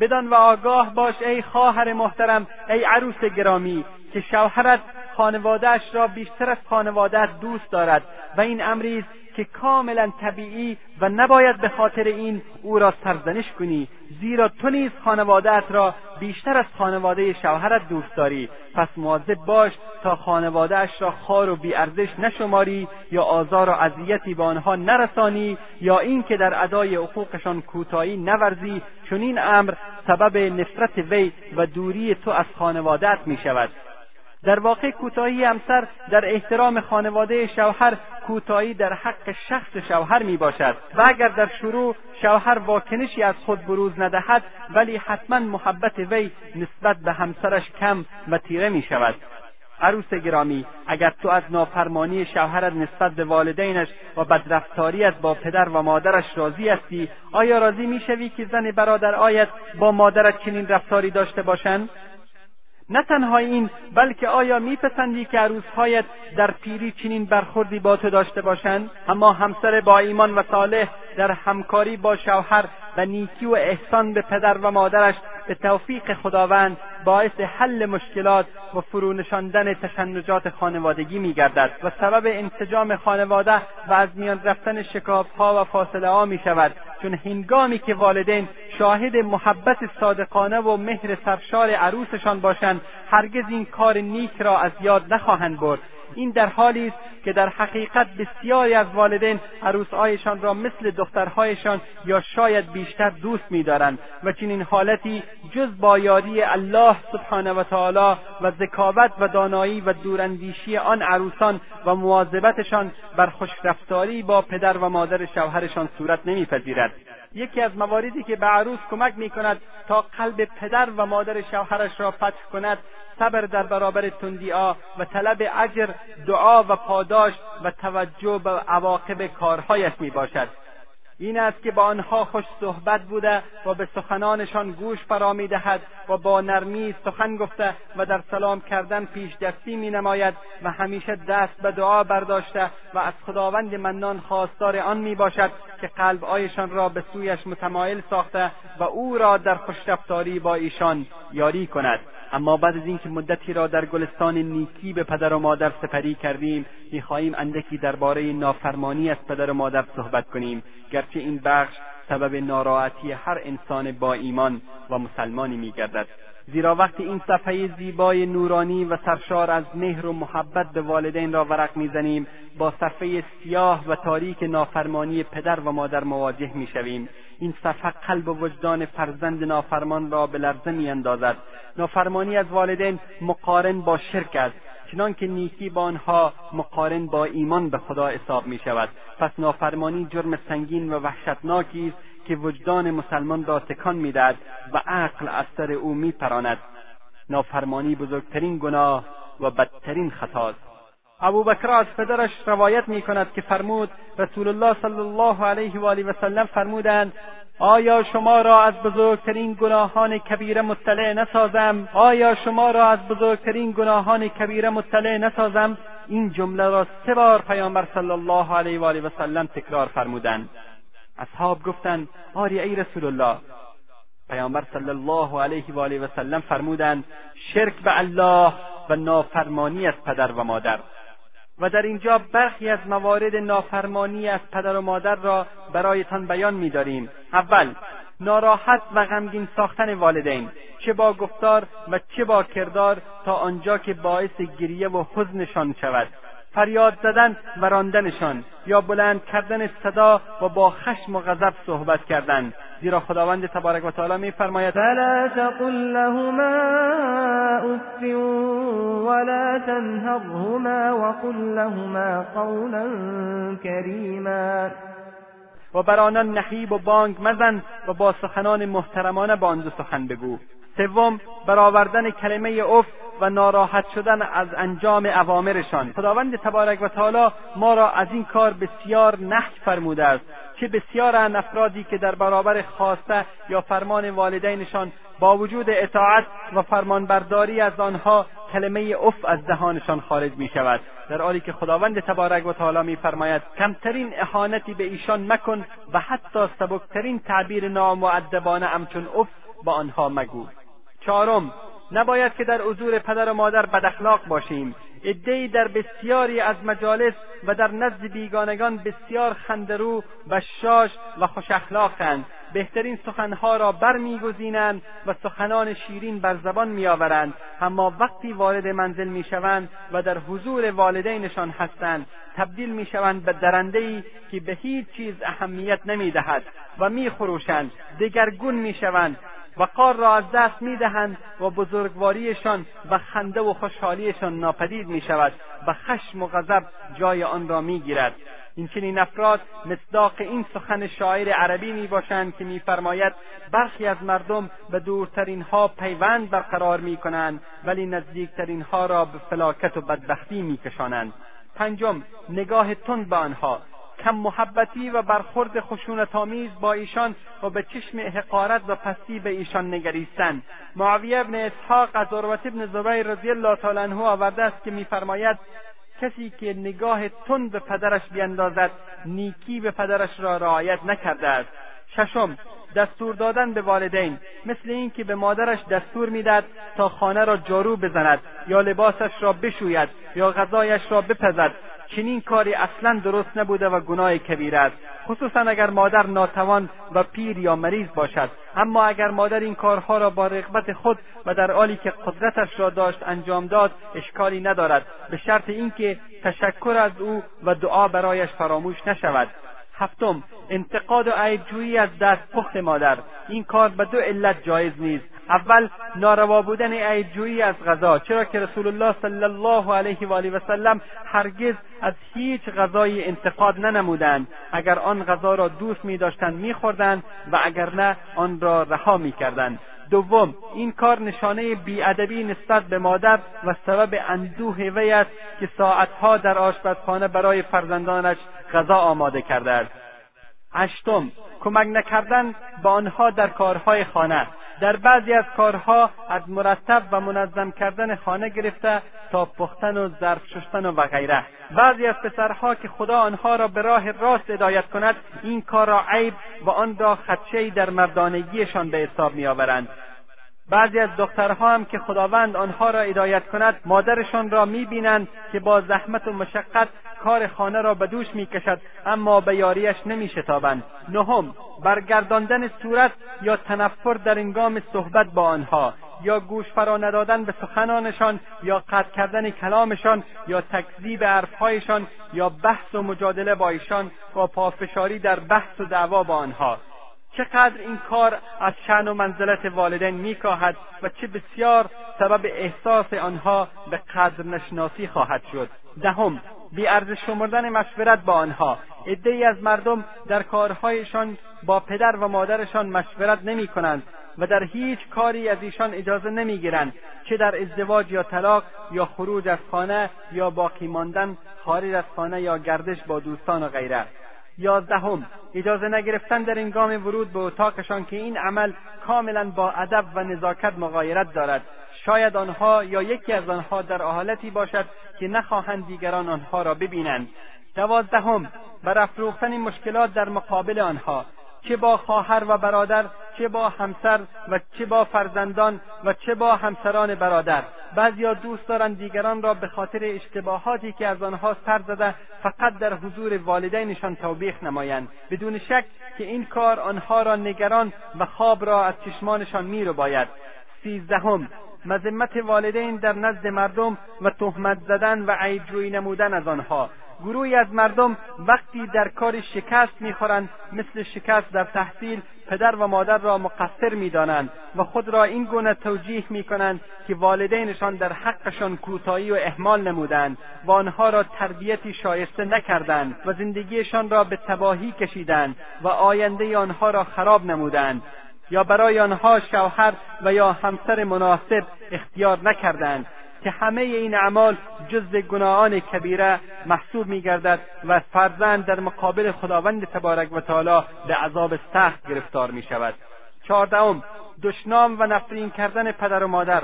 بدان و آگاه باش ای خواهر محترم ای عروس گرامی که شوهرت خانوادهاش را بیشتر از خانوادهت دوست دارد و این امری که کاملا طبیعی و نباید به خاطر این او را سرزنش کنی زیرا تو نیز خانوادهت را بیشتر از خانواده شوهرت دوست داری. پس مواظب باش تا خانوادهاش را خار و بیارزش نشماری یا آزار و اذیتی به آنها نرسانی یا اینکه در ادای حقوقشان کوتاهی نورزی. چون این امر سبب نفرت وی و دوری تو از خانوادهت می شود در واقع کوتاهی همسر در احترام خانواده شوهر کوتاهی در حق شخص شوهر می باشد و اگر در شروع شوهر واکنشی از خود بروز ندهد ولی حتما محبت وی نسبت به همسرش کم و تیره می شود عروس گرامی اگر تو از نافرمانی شوهرت نسبت به والدینش و بدرفتاریت با پدر و مادرش راضی هستی آیا راضی می‌شوی که زن برادر آیت با مادرت چنین رفتاری داشته باشند نه تنها این بلکه آیا میپسندی که عروسهایت در پیری چنین برخوردی با تو داشته باشند؟ اما همسر با ایمان و صالح در همکاری با شوهر و نیکی و احسان به پدر و مادرش به توفیق خداوند باعث حل مشکلات و فرونشاندن تشنجات خانوادگی میگردد و سبب انسجام خانواده و از میان رفتن شکافها و فاصله ها می شود چون هنگامی که والدین شاهد محبت صادقانه و مهر سرشار عروسشان باشند هرگز این کار نیک را از یاد نخواهند برد. این در حالی است که در حقیقت بسیاری از والدین عروسهایشان را مثل دخترهایشان یا شاید بیشتر دوست می‌دارند و چنین حالتی جز با یاری الله سبحانه و تعالی و ذکاوت و دانایی و دوراندیشی آن عروسان و مواظبتشان بر خوشرفتاری با پدر و مادر شوهرشان صورت نمیپذیرد. یکی از مواردی که به عروس کمک می کند تا قلب پدر و مادر شوهرش را فتح کند صبر در برابر تندیا و طلب اجر دعا و پاداش و توجه به عواقب کارهایش می باشد این است که با آنها خوش صحبت بوده و به سخنانشان گوش فرا می‌دهد و با نرمی سخن گفته و در سلام کردن پیش دستی می نماید و همیشه دست به دعا برداشته و از خداوند منان خواستار آن می باشد که قلب آیشان را به سویش متمایل ساخته و او را در خوشرفتاری با ایشان یاری کند. اما بعد از اینکه مدتی را در گلستان نیکی به پدر و مادر سپری کردیم می‌خواهیم اندکی درباره نافرمانی از پدر و مادر صحبت کنیم. گرچه این بخش سبب ناراحتی هر انسان با ایمان و مسلمانی میگردد. زیرا وقتی این صفحه زیبای نورانی و سرشار از مهر و محبت به والدین را ورق می‌زنیم با صفحه سیاه و تاریک نافرمانی پدر و مادر مواجه می‌شویم. این صفحه قلب و وجدان فرزند نافرمان را به لرزه میاندازد. نافرمانی از والدین مقارن با شرک است چنانکه نیکی با آنها مقارن با ایمان به خدا حساب می شود پس نافرمانی جرم سنگین و وحشتناکی است که وجدان مسلمان را تکان می‌دهد و عقل از سر او میپراند. نافرمانی بزرگترین گناه و بدترین خطاست. ابوبکر از پدرش روایت می کند که فرمود رسول الله صلی الله علیه و آله و سلم فرمودند آیا شما را از بزرگترین گناهان کبیره مطلع نسازم آیا شما را از بزرگترین گناهان کبیره مطلع نسازم این جمله را سه بار پیامبر صلی الله علیه و آله و سلم تکرار فرمودند اصحاب گفتند آری ای رسول الله پیامبر صلی الله علیه و آله و سلم فرمودند شرک به الله و نافرمانی از پدر و مادر و در اینجا برخی از موارد نافرمانی از پدر و مادر را برایتان بیان می‌داریم. اول ناراحت و غمگین ساختن والدین. چه با گفتار و چه با کردار تا آنجا که باعث گریه و حزنشان شود. فریاد زدن و راندنشان یا بلند کردن صدا و با خشم و غضب صحبت کردن. زیرا خداوند تبارک و تعالی میفرماید فلا تقل لهما اف ولا تنهرهما وقل لهما قولا کریما و بر آنان نحیب و بانگ مزن و با سخنان محترمانه با آن سخن بگو. سوم برآوردن کلمه اف و ناراحت شدن از انجام اوامرشان. خداوند تبارک و تعالی ما را از این کار بسیار نهی فرموده است. چه بسیارند افرادی که در برابر خواسته یا فرمان والدینشان با وجود اطاعت و فرمانبرداری از آنها کلمه اف از دهانشان خارج می شود در حالی که خداوند تبارک و تعالی میفرماید کمترین اهانتی به ایشان مکن و حتی سبکترین تعبیر نامعدبانه همچون اف با آنها مگو. چهارم نباید که در حضور پدر و مادر بداخلاق باشیم. عدهای در بسیاری از مجالس و در نزد بیگانگان بسیار خندرو و شاش و خوش اخلاقند. بهترین سخنها را برمیگزینند و سخنان شیرین بر زبان میآورند. اما وقتی وارد منزل می‌شوند و در حضور والدینشان هستند تبدیل می‌شوند به درندهای که به هیچ چیز اهمیت نمی‌دهد و میخروشند. دگرگون می‌شوند. وقار را از دست می‌دهند و بزرگواریشان و خنده و خوشحالیشان ناپدید می شود و خشم و غضب جای آن را می‌گیرد. این چنین افراد مصداق این سخن شاعر عربی می باشند که میفرماید برخی از مردم به دورترین ها پیوند برقرار می کنند ولی نزدیکترین ها را به فلاکت و بدبختی می کشانند پنجم نگاه تند به آنها. کم محبتی و برخورد خشونتآمیز با ایشان و به چشم حقارت و پستی به ایشان نگریستن معاویه ابن اسحاق از عروت ابن زبیر رضی الله تعالی عنه آورده است که میفرماید کسی که نگاه تند به پدرش بیندازد نیکی به پدرش را رعایت نکرده است. ششم دستور دادن به والدین مثل اینکه به مادرش دستور می‌داد تا خانه را جارو بزند یا لباسش را بشوید یا غذایش را بپزد. چنین کاری اصلا درست نبوده و گناه کبیر است. خصوصا اگر مادر ناتوان و پیر یا مریض باشد. اما اگر مادر این کارها را با رغبت خود و در حالی که قدرتش را داشت انجام داد اشکالی ندارد. به شرط اینکه تشکر از او و دعا برایش فراموش نشود. هفتم انتقاد و عیبجویی از دست پخت مادر. این کار به دو علت جایز نیست. اول ناروا بودن عیبجویی از غذا چرا که رسول الله صلی الله علیه و آله و سلم هرگز از هیچ غذایی انتقاد ننمودند. اگر آن غذا را دوست می داشتند میخوردند و اگر نه آن را رها می‌کردند. دوم این کار نشانه بیادبی نسبت به مادر و سبب اندوه وی است که ساعتها در آشپزخانه برای فرزندانش غذا آماده کرده است. هشتم کمک نکردن به آنها در کارهای خانه در بعضی از کارها از مرتب و منظم کردن خانه گرفته تا پختن و ظرف شستن و غیره. بعضی از پسرها که خدا آنها را به راه راست هدایت کند این کار را عیب و آن را خدشهای در مردانگیشان به حساب میآورند. بعضی از دخترها هم که خداوند آنها را هدایت کند مادرشان را می‌بینند که با زحمت و مشقت کار خانه را به دوش می‌کشد اما به یاریش نمیشتابند. نهم برگرداندن صورت یا تنفر در انگام صحبت با آنها یا گوش فرا ندادن به سخنانشان یا قطع کردن کلامشان یا تکذیب حرفهایشان یا بحث و مجادله با ایشان و پافشاری در بحث و دعوا با آنها. چقدر این کار از شن و منزلت والدین میکاهد و چه بسیار سبب احساس آنها به قدر نشناسی خواهد شد. دهم بیارزش شمردن مشورت با آنها. عدهای از مردم در کارهایشان با پدر و مادرشان مشورت نمی کنند و در هیچ کاری از ایشان اجازه نمی‌گیرند چه در ازدواج یا طلاق یا خروج از خانه یا باقی ماندن خارج از خانه یا گردش با دوستان و غیره. یازدهم. اجازه نگرفتن در انگام ورود به اتاقشان که این عمل کاملا با ادب و نزاکت مغایرت دارد. شاید آنها یا یکی از آنها در حالتی باشد که نخواهند دیگران آنها را ببینند. دوازدهم. برافروختن مشکلات در مقابل آنها. چه با خواهر و برادر چه با همسر و چه با فرزندان و چه با همسران برادر. بعضیا دوست دارند دیگران را به خاطر اشتباهاتی که از آنها سر زده فقط در حضور والدینشان توبیخ نمایند. بدون شک که این کار آنها را نگران و خواب را از چشمانشان میرو باید سیزدهم مذمت والدین در نزد مردم و تهمت زدن و عیبجویی نمودن از آنها. گروهی از مردم وقتی در کار شکست می‌خورند مثل شکست در تحصیل پدر و مادر را مقصر می‌دانند و خود را این گونه توجیه می‌کنند که والدینشان در حقشان کوتاهی و اهمال نمودند و آنها را تربیتی شایسته نکردند و زندگیشان را به تباهی کشیدند و آینده آنها را خراب نمودند یا برای آنها شوهر و یا همسر مناسب اختیار نکردند. که همه این اعمال جز گناهان کبیره محسوب میگردد و فرزند در مقابل خداوند تبارک و تعالی به عذاب سخت گرفتار می شود چهاردهم دشنام و نفرین کردن پدر و مادر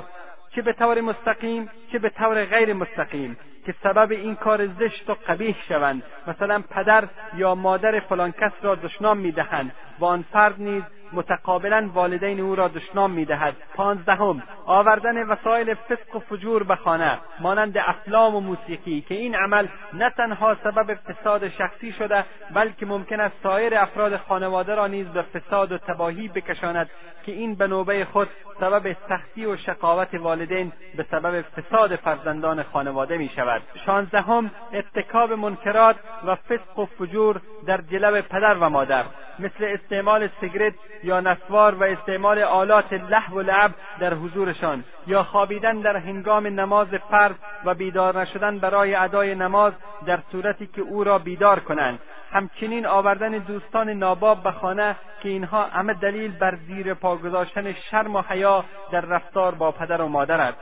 چه به طور مستقیم چه به طور غیر مستقیم که سبب این کار زشت و قبیح شوند. مثلا پدر یا مادر فلان کس را دشنام می‌دهند و آن فرد نیز متقابلا والدین او را دشنام می‌دهد. پانزدهم آوردن وسایل فسق و فجور به خانه مانند افلام و موسیقی که این عمل نه تنها سبب فساد شخصی شده بلکه ممکن است سایر افراد خانواده را نیز به فساد و تباهی بکشاند که این به نوبه خود سبب سختی و شقاوت والدین به سبب فساد فرزندان خانواده می شود شانزدهم اتکاب منکرات و فسق و فجور در جلب پدر و مادر. مثل استعمال سیگرت یا نسوار و استعمال آلات لحو و لعب در حضورشان یا خوابیدن در هنگام نماز فرض و بیدار نشدن برای ادای نماز در صورتی که او را بیدار کنند. همچنین آوردن دوستان ناباب به خانه که اینها همه دلیل بر زیر پا گذاشتن شرم و حیا در رفتار با پدر و مادر است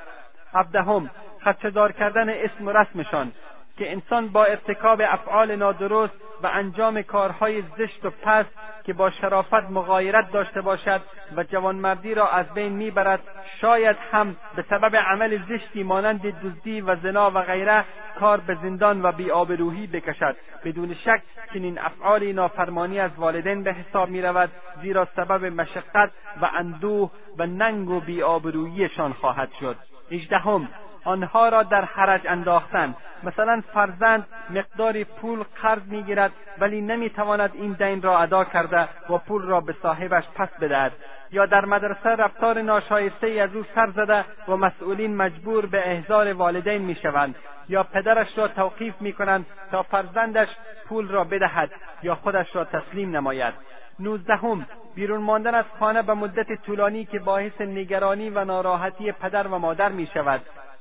هفدهم خدشهدار کردن اسم و رسمشان. که انسان با ارتکاب افعال نادرست و انجام کارهای زشت و پست که با شرافت مغایرت داشته باشد و جوانمردی را از بین می‌برد شاید هم به سبب عمل زشتی مانند دزدی و زنا و غیره کار به زندان و بیآبرویی بکشد. بدون شک چنین افعالی نافرمانی از والدین به حساب می رود زیرا سبب مشقت و اندوه و ننگ و بیآبروییشان خواهد شد. هجدهم آنها را در حرج انداختن مثلا فرزند مقداری پول قرض می‌گیرد ولی نمی‌تواند این دین را ادا کرده و پول را به صاحبش پس بدهد. یا در مدرسه رفتار ناشایسته ای از او سر زده و مسئولین مجبور به احضار والدین می‌شوند. یا پدرش را توقیف می‌کنند تا فرزندش پول را بدهد یا خودش را تسلیم نماید. نوزدهم بیرون ماندن از خانه به مدت طولانی که باعث نگرانی و ناراحتی پدر و مادر می شود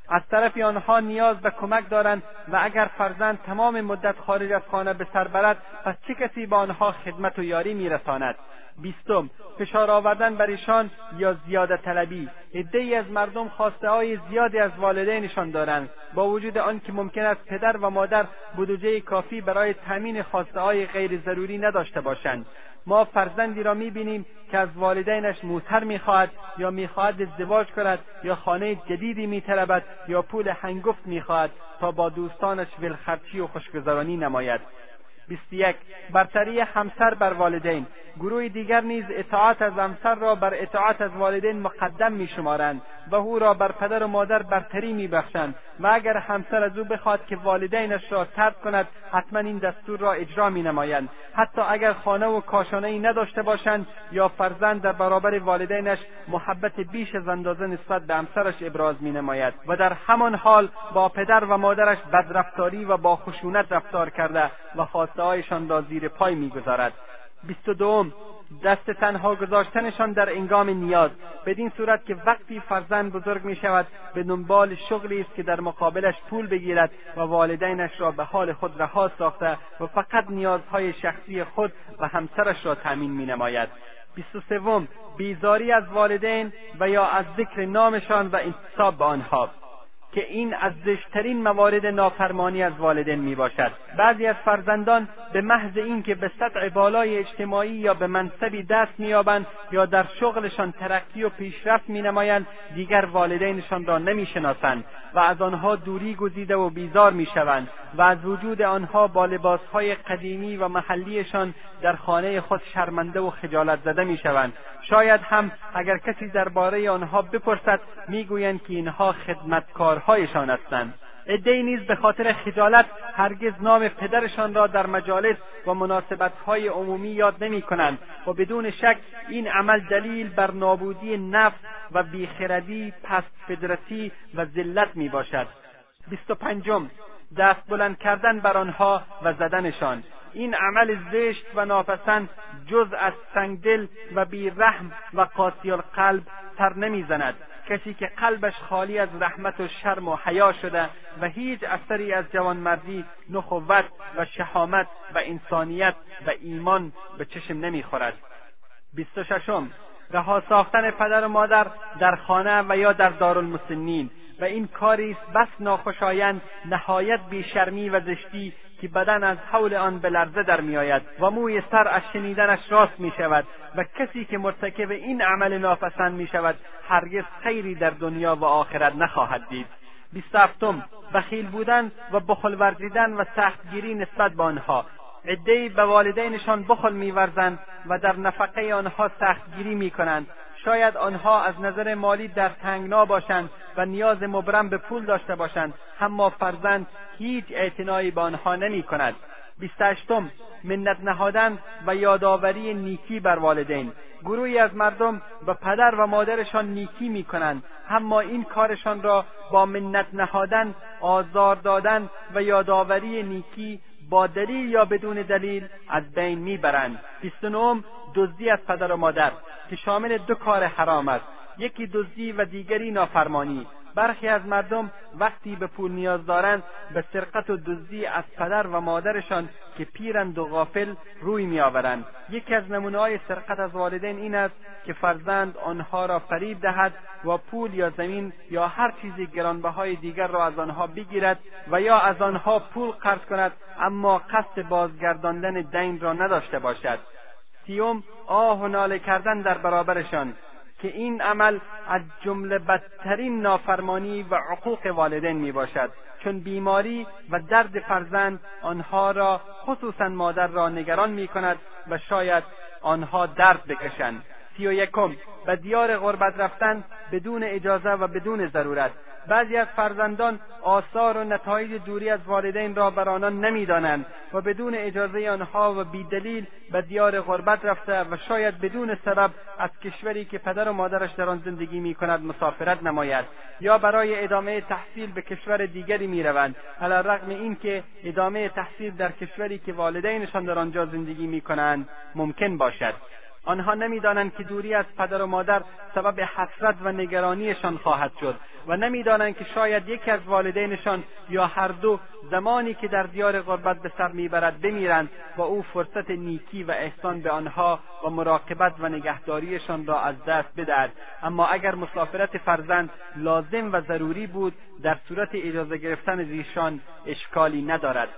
از طرف آنها نیاز به کمک دارند و اگر فرزند تمام مدت خارج از خانه به سر برد پس چه کسی به آنها خدمت و یاری میرساند؟ بیستم فشار آوردن بر ایشان یا زیاده طلبی؟ عدهای از مردم خواسته های زیادی از والدینشان دارند. با وجود آنکه ممکن است پدر و مادر بودجه کافی برای تامین خواسته های غیر ضروری نداشته باشند. ما فرزندی را می‌بینیم که از والدینش موتر می‌خواهد یا می‌خواهد ازدواج کند یا خانه جدیدی میطلبد یا پول هنگفت می‌خواهد تا با دوستانش ولخرچی و خوشگذرانی نماید. بیست یک. برتری همسر بر والدین. گروه دیگر نیز اطاعت از همسر را بر اطاعت از والدین مقدم میشمارند و او را بر پدر و مادر برتری میبخشند و اگر همسر از او بخواد که والدینش را ترک کند حتما این دستور را اجرا مینمایند. حتی اگر خانه و کاشانه ای نداشته باشند یا فرزند در برابر والدینش محبت بیش از اندازه نسبت به همسرش ابراز مینماید و در همان حال با پدر و مادرش بدرفتاری و با خشونت رفتار کرده و خواستههایشان را زیر پای می‌گذارد. بیست و دوم دست تنها گذاشتنشان در انگام نیاز بدین صورت که وقتی فرزند بزرگ می شود به دنبال شغلی است که در مقابلش پول بگیرد و والدینش را به حال خود رها ساخته و فقط نیازهای شخصی خود و همسرش را تأمین می نماید بیست و سوم بیزاری از والدین و یا از ذکر نامشان و انتصاب به آنها. که این از زشتترین موارد نافرمانی از والدین می باشد بعضی از فرزندان به محض اینکه به سطع بالای اجتماعی یا به منصبی دست مییابند یا در شغلشان ترقی و پیشرفت مینمایند دیگر والدینشان را نمی‌شناسند و از آنها دوری گزیده و بیزار می‌شوند و از وجود آنها با لباسهای قدیمی و محلیشان در خانه خود شرمنده و خجالت زده می‌شوند. شاید هم اگر کسی درباره آنها بپرسد می‌گویند که اینها خدمتکارهایشان هستند. عدهای نیز به خاطر خجالت هرگز نام پدرشان را در مجالس و مناسبتهای عمومی یاد نمی کنند و بدون شک این عمل دلیل بر نابودی نفس و بیخردی پست فدرتی و ذلت می باشد بیست و پنجم دست بلند کردن بر آنها و زدنشان. این عمل زشت و ناپسند جز از سنگدل و بیرحم و قاسی القلب سر نمی‌زند. کسی که قلبش خالی از رحمت و شرم و حیا شده و هیچ اثری از جوانمردی نخوت و شهامت و انسانیت و ایمان به چشم نمی‌خورد. بیست و ششم رها ساختن پدر و مادر در خانه و یا در دارالمسنین و این کاری است بس ناخوشایند نهایت بیشرمی و زشتی که بدن از حول آن به لرزه در میآید و موی سر از شنیدنش راست می شود و کسی که مرتکب این عمل ناپسند می شود هرگز خیری در دنیا و آخرت نخواهد دید. بیست هفتم بخیل بودن و بخل ورزیدن و سختگیری نسبت به آنها. عدهای به والدینشان بخل میورزند و در نفقه آنها سختگیری می‌کنند. شاید آنها از نظر مالی در تنگنا باشند و نیاز مبرم به پول داشته باشند اما فرزند هیچ اعتنایی به آنها نمی کند بیست هشتم منت نهادن و یادآوری نیکی بر والدین. گروهی از مردم به پدر و مادرشان نیکی می کنند اما این کارشان را با منت نهادن آزار دادن و یادآوری نیکی با دلیل یا بدون دلیل از بین می‌برند. بیست و دزدی از پدر و مادر که شامل دو کار حرام است. یکی دزدی و دیگری نافرمانی. برخی از مردم وقتی به پول نیاز دارند به سرقت و دزدی از پدر و مادرشان که پیرند و غافل روی میآورند. یکی از نمونه های سرقت از والدین این است که فرزند آنها را فریب دهد و پول یا زمین یا هر چیزی گرانبهای دیگر را از آنها بگیرد و یا از آنها پول قرض کند اما قصد بازگرداندن دین را نداشته باشد. سیوم آه و ناله کردن در برابرشان که این عمل از جمله بدترین نافرمانی و عقوق والدین می باشد چون بیماری و درد فرزند آنها را خصوصا مادر را نگران می کند و شاید آنها درد بکشند. سی و یکم. به دیار غربت رفتن بدون اجازه و بدون ضرورت. بعضی از فرزندان آثار و نتایج دوری از والدین را بر آنان نمی‌دانند و بدون اجازه آنها و بیدلیل به دیار غربت رفته و شاید بدون سبب از کشوری که پدر و مادرش در آن زندگی می کند مسافرت نماید یا برای ادامه تحصیل به کشور دیگری می‌روند. علیرغم اینکه ادامه تحصیل در کشوری که والدینشان در آنجا زندگی می کنند ممکن باشد. آنها نمی‌دانند که دوری از پدر و مادر سبب حسرت و نگرانیشان خواهد شد و نمی‌دانند که شاید یکی از والدینشان یا هر دو زمانی که در دیار غربت به سر می‌برد بمیرند و او فرصت نیکی و احسان به آنها و مراقبت و نگهداریشان را از دست بدهد. اما اگر مسافرت فرزند لازم و ضروری بود در صورت اجازه گرفتن زیشان اشکالی ندارد.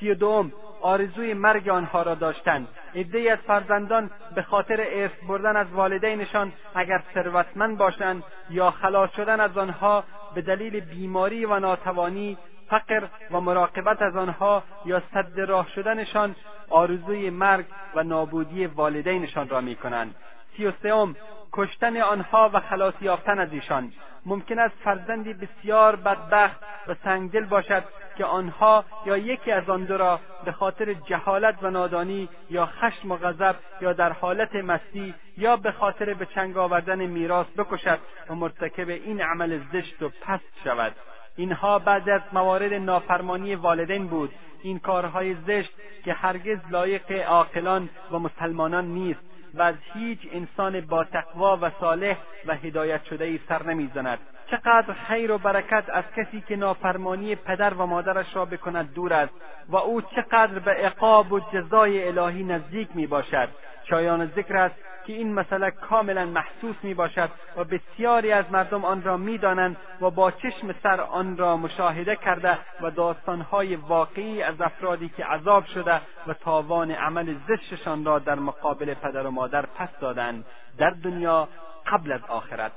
سی دوم آرزوی مرگ آنها را داشتند عدهای از فرزندان به خاطر ارث بردن از والدینشان اگر ثروتمند باشند یا خلاص شدن از آنها به دلیل بیماری و ناتوانی فقر و مراقبت از آنها یا صد راه شدنشان آرزوی مرگ و نابودی والدینشان را می‌کنند. سی و سوم کشتن آنها و خلاص یافتن از ایشان. ممکن است فرزندی بسیار بدبخت و سنگدل باشد که آنها یا یکی از آن دو را به خاطر جهالت و نادانی یا خشم و غضب یا در حالت مستی یا به خاطر به چنگ آوردن میراث بکشد و مرتکب این عمل زشت و پست شود. اینها بعد از موارد نافرمانی والدین بود. این کارهای زشت که هرگز لایق عاقلان و مسلمانان نیست. و از هیچ انسان با تقوا و صالح و هدایت شده ای سر نمی‌زند. چقدر خیر و برکت از کسی که نافرمانی پدر و مادرش را بکند دور است و او چقدر به عقاب و جزای الهی نزدیک می باشد شایان ذکر است که این مسئله کاملا محسوس می باشد و بسیاری از مردم آن را می دانند و با چشم سر آن را مشاهده کرده و داستانهای واقعی از افرادی که عذاب شده و تاوان عمل زشتشان را در مقابل پدر و مادر پس دادند در دنیا قبل از آخرت.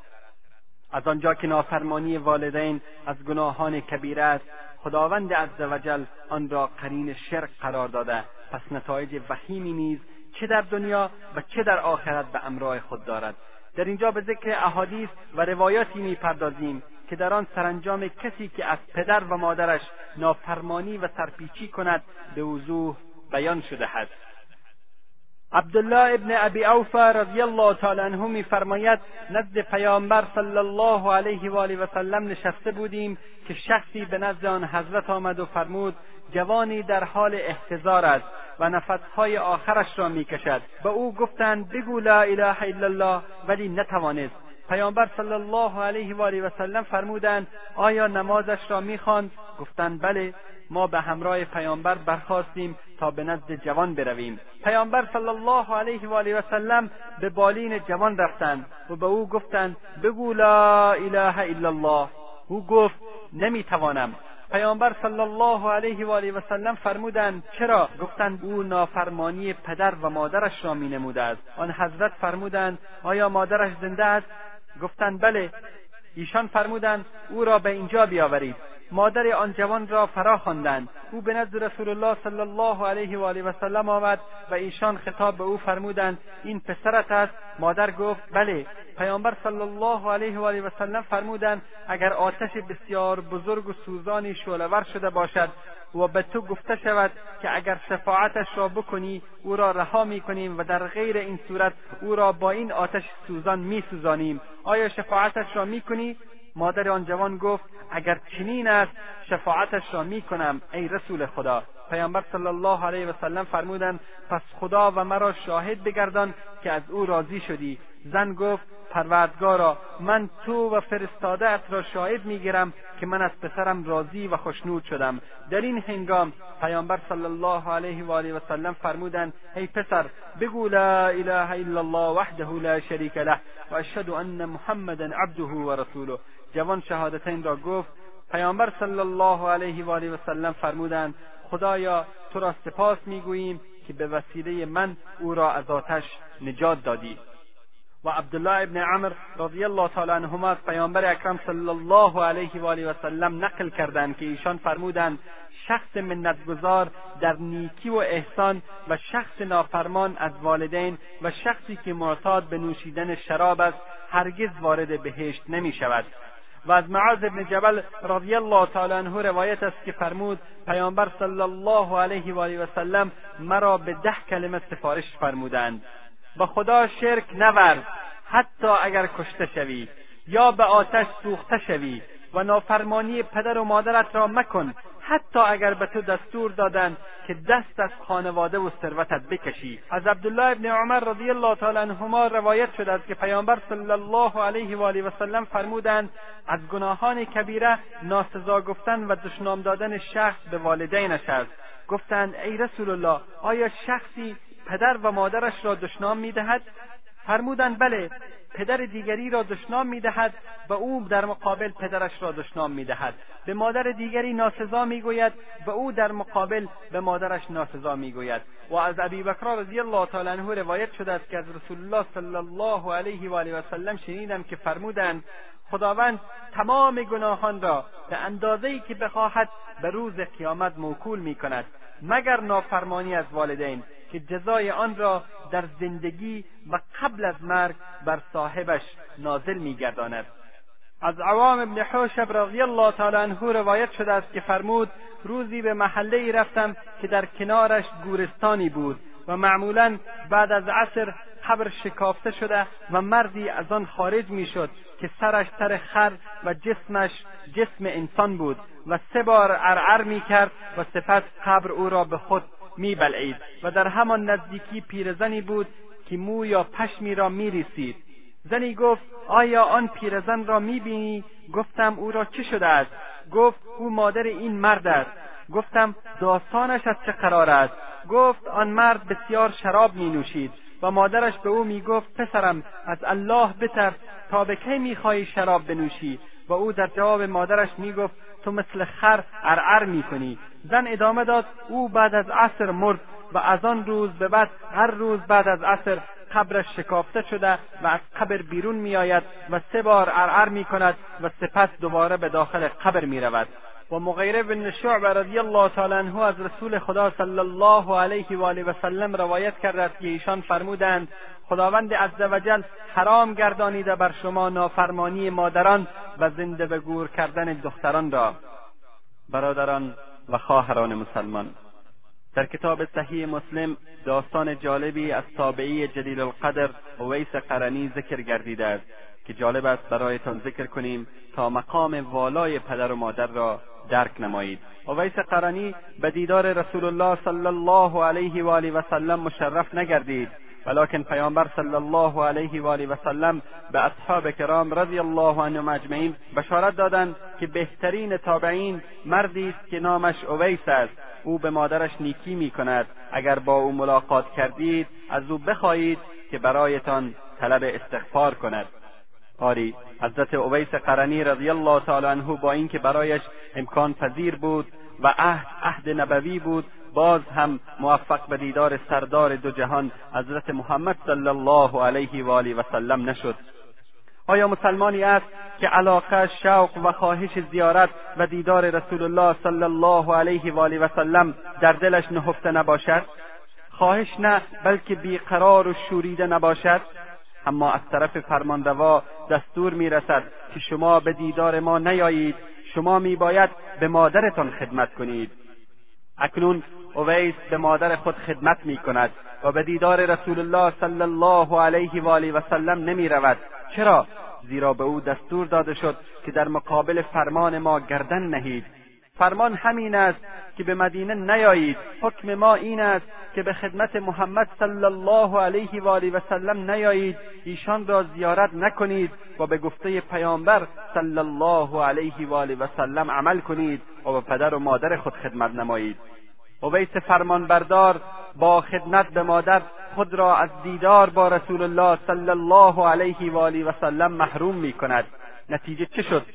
از آنجا که نافرمانی والدین از گناهان کبیره است خداوند عزوجل آن را قرین شرک قرار داده. پس نتایج وخیمی نیز چه در دنیا و چه در آخرت به امرای خود دارد. در اینجا به ذکر احادیث و روایاتی می‌پردازیم که در آن سرانجام کسی که از پدر و مادرش نافرمانی و سرپیچی کند به وضوح بیان شده است. عبدالله ابن ابی اوفا رضی الله تعالی عنه میفرماید نزد پیامبر صلی الله علیه و آله و سلم نشسته بودیم که شخصی به نزد آن حضرت آمد و فرمود جوانی در حال احتضار است و نفسهای آخرش را می‌کشد. به او گفتند بگو لا اله الا الله ولی نتوانست. پیامبر صلی الله علیه و آله و سلم فرمودند آیا نمازش را می‌خواند؟ گفتند بله. ما به همراه پیامبر برخواستیم تا به نزد جوان برویم. پیامبر صلی الله علیه و آله و سلم به بالین جوان رفتند و به او گفتند بگو لا اله الا الله. او گفت نمی‌توانم. پیامبر صلی الله علیه و آله و سلم فرمودند چرا؟ گفتند او نافرمانی پدر و مادرش را مینموده است آن حضرت فرمودند آیا مادرش زنده است؟ گفتند بله. ایشان فرمودند او را به اینجا بیاورید. مادر آن جوان را فرا خواندند. او به نزد رسول الله صلی الله علیه و آله و سلم آمد و ایشان خطاب به او فرمودند این پسرت است. مادر گفت بله. پیامبر صلی الله علیه و آله و سلم فرمودند اگر آتش بسیار بزرگ و سوزانی شعلهور شده باشد و به تو گفته شود که اگر شفاعتش را بکنی او را رها می‌کنیم و در غیر این صورت او را با این آتش سوزان میسوزانیم. آیا شفاعتش را می‌کنی؟ مادر آن جوان گفت اگر چنین است شفاعتش را می‌کنم ای رسول خدا. پیامبر صلی الله علیه و سلم فرمودند پس خدا و مرا شاهد بگردان که از او راضی شدی. زن گفت پروردگارا من تو و فرستاده را شاهد می‌گیرم که من از پسرم راضی و خوشنود شدم. در این هنگام پیامبر صلی الله علیه و آله و سلم فرمودند ای پسر بگو لا اله الا الله وحده لا شریک له و اشهد ان محمدا عبده و رسوله. جوان شهادتین را گفت پیامبر صلی الله علیه و آله و سلم فرمودند خدایا تو را سپاس می‌گوییم که به وسیله من او را از آتش نجات دادی. و عبدالله ابن عمر رضی الله تعالی عنهما از پیامبر اکرم صلی الله علیه و آله و سلم نقل کردند که ایشان فرمودند شخص منتگزار در نیکی و احسان و شخص نافرمان از والدین و شخصی که معتاد به نوشیدن شراب است هرگز وارد بهشت نمی شود و از معاذ ابن جبل رضی الله تعالی عنه روایت است که فرمود پیامبر صلی الله علیه و آله و سلم مرا به ده کلمه سفارش فرمودند. به خدا شرک نورد حتی اگر کشته شوی یا به آتش سوخته شوی و نافرمانی پدر و مادرت را مکن. حتی اگر به تو دستور دادند که دست از خانواده و ثروتت بکشی. از عبدالله ابن عمر رضی الله تعالی عنهما روایت شده است که پیامبر صلی الله علیه و آله و سلم فرمودند از گناهان کبیره ناسزا گفتن و دشنام دادن شخص به والدینش است. گفتند ای رسول الله آیا شخصی پدر و مادرش را دشنام می‌دهد؟ فرمودند بله پدر دیگری را دشنام می‌دهد و او در مقابل پدرش را دشنام می‌دهد. به مادر دیگری ناسزا می‌گوید و او در مقابل به مادرش ناسزا می‌گوید. و از ابی بکر رضی الله تعالی عنه روایت شده است که از رسول الله صلی الله علیه و آله و سلم شنیدم که فرمودند خداوند تمام گناهان را به اندازهای که بخواهد به روز قیامت موکول می کند مگر نافرمانی از والدین؟ که جزای آن را در زندگی و قبل از مرگ بر صاحبش نازل میگرداند. از عوام ابن حوشب رضی الله تعالی عنه روایت شده است که فرمود روزی به محله ای رفتم که در کنارش گورستانی بود و معمولا بعد از عصر قبر شکافته شده و مردی از آن خارج می‌شد که سرش سر خر و جسمش جسم انسان بود و سه بار ارعر می‌کرد و سپس قبر او را به خود میبلعید و در همان نزدیکی پیرزنی بود که مو یا پشمی را میریسید. زنی گفت آیا آن پیرزن را می‌بینی؟ گفتم او را چه شده است؟ گفت او مادر این مرد است. گفتم داستانش از چه قرار است؟ گفت آن مرد بسیار شراب می نوشید و مادرش به او می گفت پسرم از الله بترس تا به کی می‌خواهی شراب بنوشی؟ و او در جواب مادرش می گفت تو مثل خر ارعر می کنی زن ادامه داد او بعد از عصر مرد و از آن روز به بعد هر روز بعد از عصر قبرش شکافته شده و از قبر بیرون میآید و سه بار ارعر می کند و سپس دوباره به داخل قبر می رود و مغیره بن شعب رضی الله تعالی عنه از رسول خدا صلی الله علیه و آله و سلم روایت کرده است که ایشان فرمودند خداوند عزوجل حرام گردانیده بر شما نافرمانی مادران و زنده به گور کردن دختران را. برادران و خواهران مسلمان. در کتاب صحیح مسلم داستان جالبی از تابعی جلیل القدر اویس قرنی ذکر گردیده است که جالب است برایتان ذکر کنیم تا مقام والای پدر و مادر را درک نمایید. اویس قرنی به دیدار رسول الله صلی الله علیه و آله و سلم مشرف نگردید. ولکن پیامبر صلی الله علیه و آله و سلم به اصحاب کرام رضی الله عنهم اجمعین بشارت دادند که بهترین تابعین مردی است که نامش اویس است. او به مادرش نیکی می کند اگر با او ملاقات کردید از او بخواهید که برایتان طلب استغفار کند. آری حضرت اویس قرنی رضی الله تعالی عنه با اینکه برایش امکان پذیر بود و عهد عهد نبوی بود. باز هم موفق به دیدار سردار دو جهان حضرت محمد صلی الله علیه و آله و سلم نشد. آیا مسلمانی است که علاقه شوق و خواهش زیارت و دیدار رسول الله صلی الله علیه و آله و سلم در دلش نهفته نباشد؟ خواهش نه بلکه بیقرار و شوریده نباشد. اما از طرف فرمانروا دستور می‌رسد که شما به دیدار ما نیایید شما میباید به مادرتان خدمت کنید. اکنون اویس به مادر خود خدمت می کند و به دیدار رسول الله صلی الله علیه و آله و سلم نمی رود چرا؟ زیرا به او دستور داده شد که در مقابل فرمان ما گردن نهید. فرمان همین است که به مدینه نیایید. حکم ما این است که به خدمت محمد صلی الله علیه و آله و سلم نیایید. ایشان را زیارت نکنید و به گفته پیامبر صلی الله علیه و آله و سلم عمل کنید و به پدر و مادر خود خدمت نمایید. اویس فرمانبردار با خدمت به مادر خود را از دیدار با رسول الله صلی الله علیه و آله و سلم محروم می کند نتیجه چه شد؟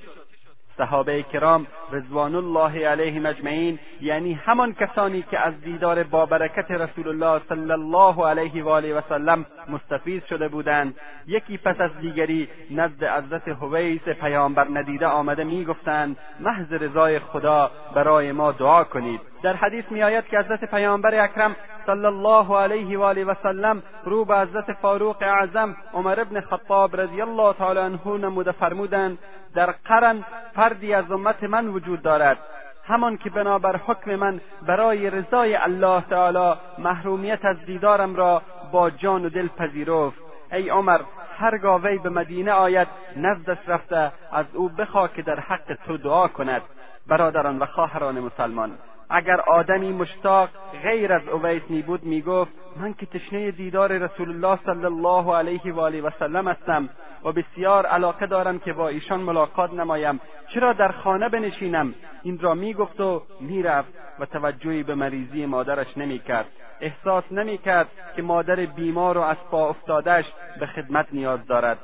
صحابه کرام رضوان الله علیهم اجمعین یعنی همان کسانی که از دیدار بابرکت رسول الله صلی الله علیه و آله و سلم مستفیض شده بودند یکی پس از دیگری نزد حضرت حویس پیامبر ندیده آمده می‌گفتند محض رضای خدا برای ما دعا کنید. در حدیث میآید که حضرت پیامبر اکرم صلی الله علیه و آله و سلم رو به حضرت فاروق اعظم عمر ابن خطاب رضی الله تعالی عنه نموده فرمودند در قرن فردی از امت من وجود دارد همان که بنابر حکم من برای رضای الله تعالی محرومیت از دیدارم را با جان و دل پذیرفت. ای عمر هرگاه وی به مدینه آید نزدش رفته از او بخوا که در حق تو دعا کند. برادران و خواهران مسلمان اگر آدمی مشتاق غیر از اویس می بود می گفت من که تشنه دیدار رسول الله صلی الله علیه و آله و سلم هستم و بسیار علاقه دارم که با ایشان ملاقات نمایم. چرا در خانه بنشینم؟ این را می‌گفت و می‌رفت و توجهی به مریضی مادرش نمی‌کرد. احساس نمی‌کرد که مادر بیمار و از پا افتادهش به خدمت نیاز دارد.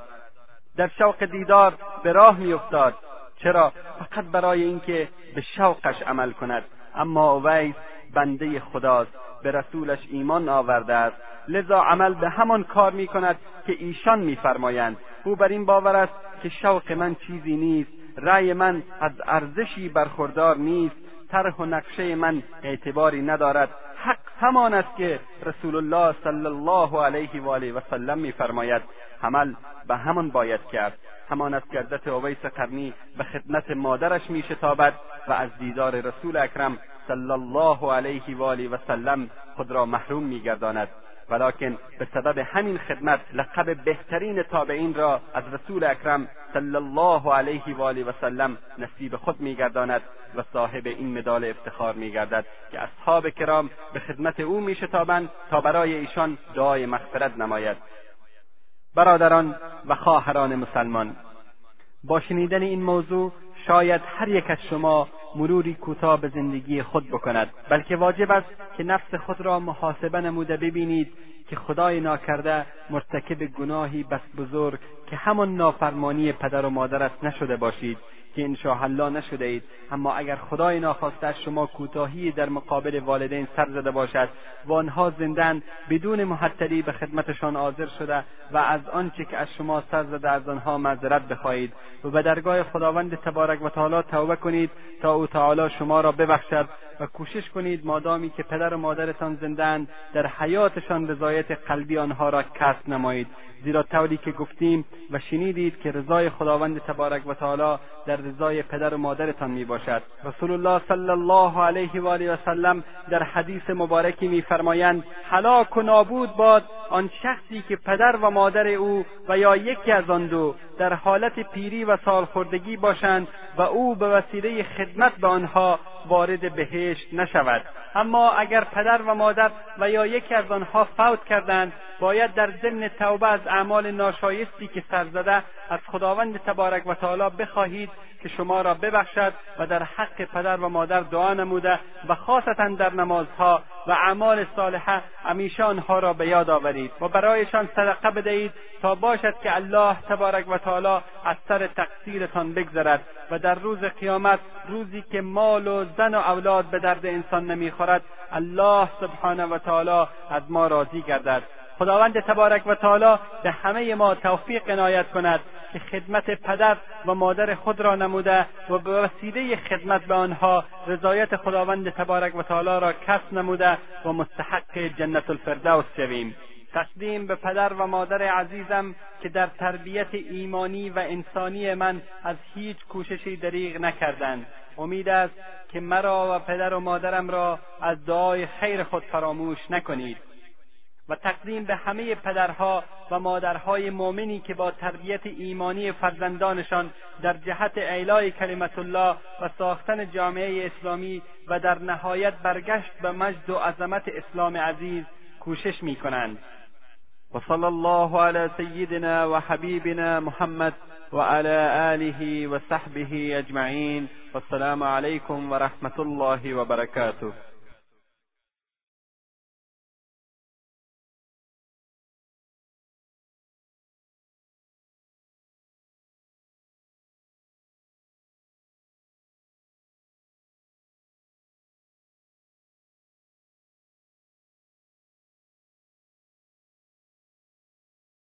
در شوق دیدار به راه میافتاد. چرا؟ فقط برای اینکه به شوقش عمل کند. اما اویس بنده خداست به رسولش ایمان آورده است. لذا عمل به همان کار می کند که ایشان میفرمایند او بر این باور است که شوق من چیزی نیست رأی من از ارزشی برخوردار نیست طرح و نقشه من اعتباری ندارد. حق همان است که رسول الله صلی الله علیه و آله و سلم میفرماید عمل به همان باید کرد. همان است که حضرت اویس قرنی به خدمت مادرش میشتابد و از دیدار رسول اکرم صلی الله علیه و آله و سلم خود را محروم میگرداند. ولکن به سبب همین خدمت لقب بهترین تابعین را از رسول اکرم صلی الله علیه و آله و سلم نصیب خود میگرداند و صاحب این مدال افتخار میگردد که اصحاب کرام به خدمت او میشتابند تا برای ایشان دعای مغفرت نماید. برادران و خواهران مسلمان. با شنیدن این موضوع شاید هر یک از شما مروری کوتاه به زندگی خود بکند بلکه واجب است که نفس خود را محاسبه نموده ببینید که خدای ناکرده مرتکب گناهی بس بزرگ که همان نافرمانی پدر و مادر است نشده باشید که انشاءالله نشده اید. اما اگر خدای ناخواسته شما کوتاهی در مقابل والدین سر زده باشد و آنها زندن بدون محتلی به خدمتشان حاضر شده و از آنچه که از شما سر زده از آنها معذرت بخواهید و به درگاه خداوند تبارک و تعالی توبه کنید تا او تعالی شما را ببخشد و کوشش کنید مادامی که پدر و مادرتان زندهاند در حیاتشان رضایت قلبی آنها را کسب نمایید. زیرا طوری که گفتیم و شنیدید که رضای خداوند تبارک و تعالی در رضای پدر و مادرتان می باشد رسول الله صلی الله علیه و آله و سلم در حدیث مبارکی میفرمایند هلاک و نابود باد آن شخصی که پدر و مادر او و یا یکی از آن دو در حالت پیری و سالخوردگی باشند و او به وسیله خدمت به آنها وارد بهشت نشود. اما اگر پدر و مادر و یا یکی از آنها فوت کردند باید در ضمن توبه از اعمال ناشایستی که سر از خداوند تبارک و تعالی بخواهید که شما را ببخشد و در حق پدر و مادر دعا نموده و خاصتا در نمازها و اعمال صالحه همیشه آنها را به یاد آورید. و برایشان صدقه بدهید تا باشد که الله تبارک و تعالی از سر تقصیرتان بگذرد و در روز قیامت روزی که مال و زن و اولاد به درد انسان نمی‌خورد الله سبحانه و تعالی از ما راضی گردد. خداوند تبارک و تعالی به همه ما توفیق عنایت کند. که خدمت پدر و مادر خود را نموده و به وسیله خدمت به آنها رضایت خداوند تبارک و تعالی را کسب نموده و مستحق جنت الفردوس شویم. تقدیم به پدر و مادر عزیزم که در تربیت ایمانی و انسانی من از هیچ کوششی دریغ نکردند. امید است که مرا و پدر و مادرم را از دعای خیر خود فراموش نکنید. و تقدیم به همه پدرها و مادرهای مؤمنی که با تربیت ایمانی فرزندانشان در جهت اعلای کلمت الله و ساختن جامعه اسلامی و در نهایت برگشت به مجد و عظمت اسلام عزیز کوشش می کنند و صلی الله علی سیدنا و حبیبنا محمد و علی آله و صحبه اجمعین. والسلام علیکم و رحمت الله و برکاته.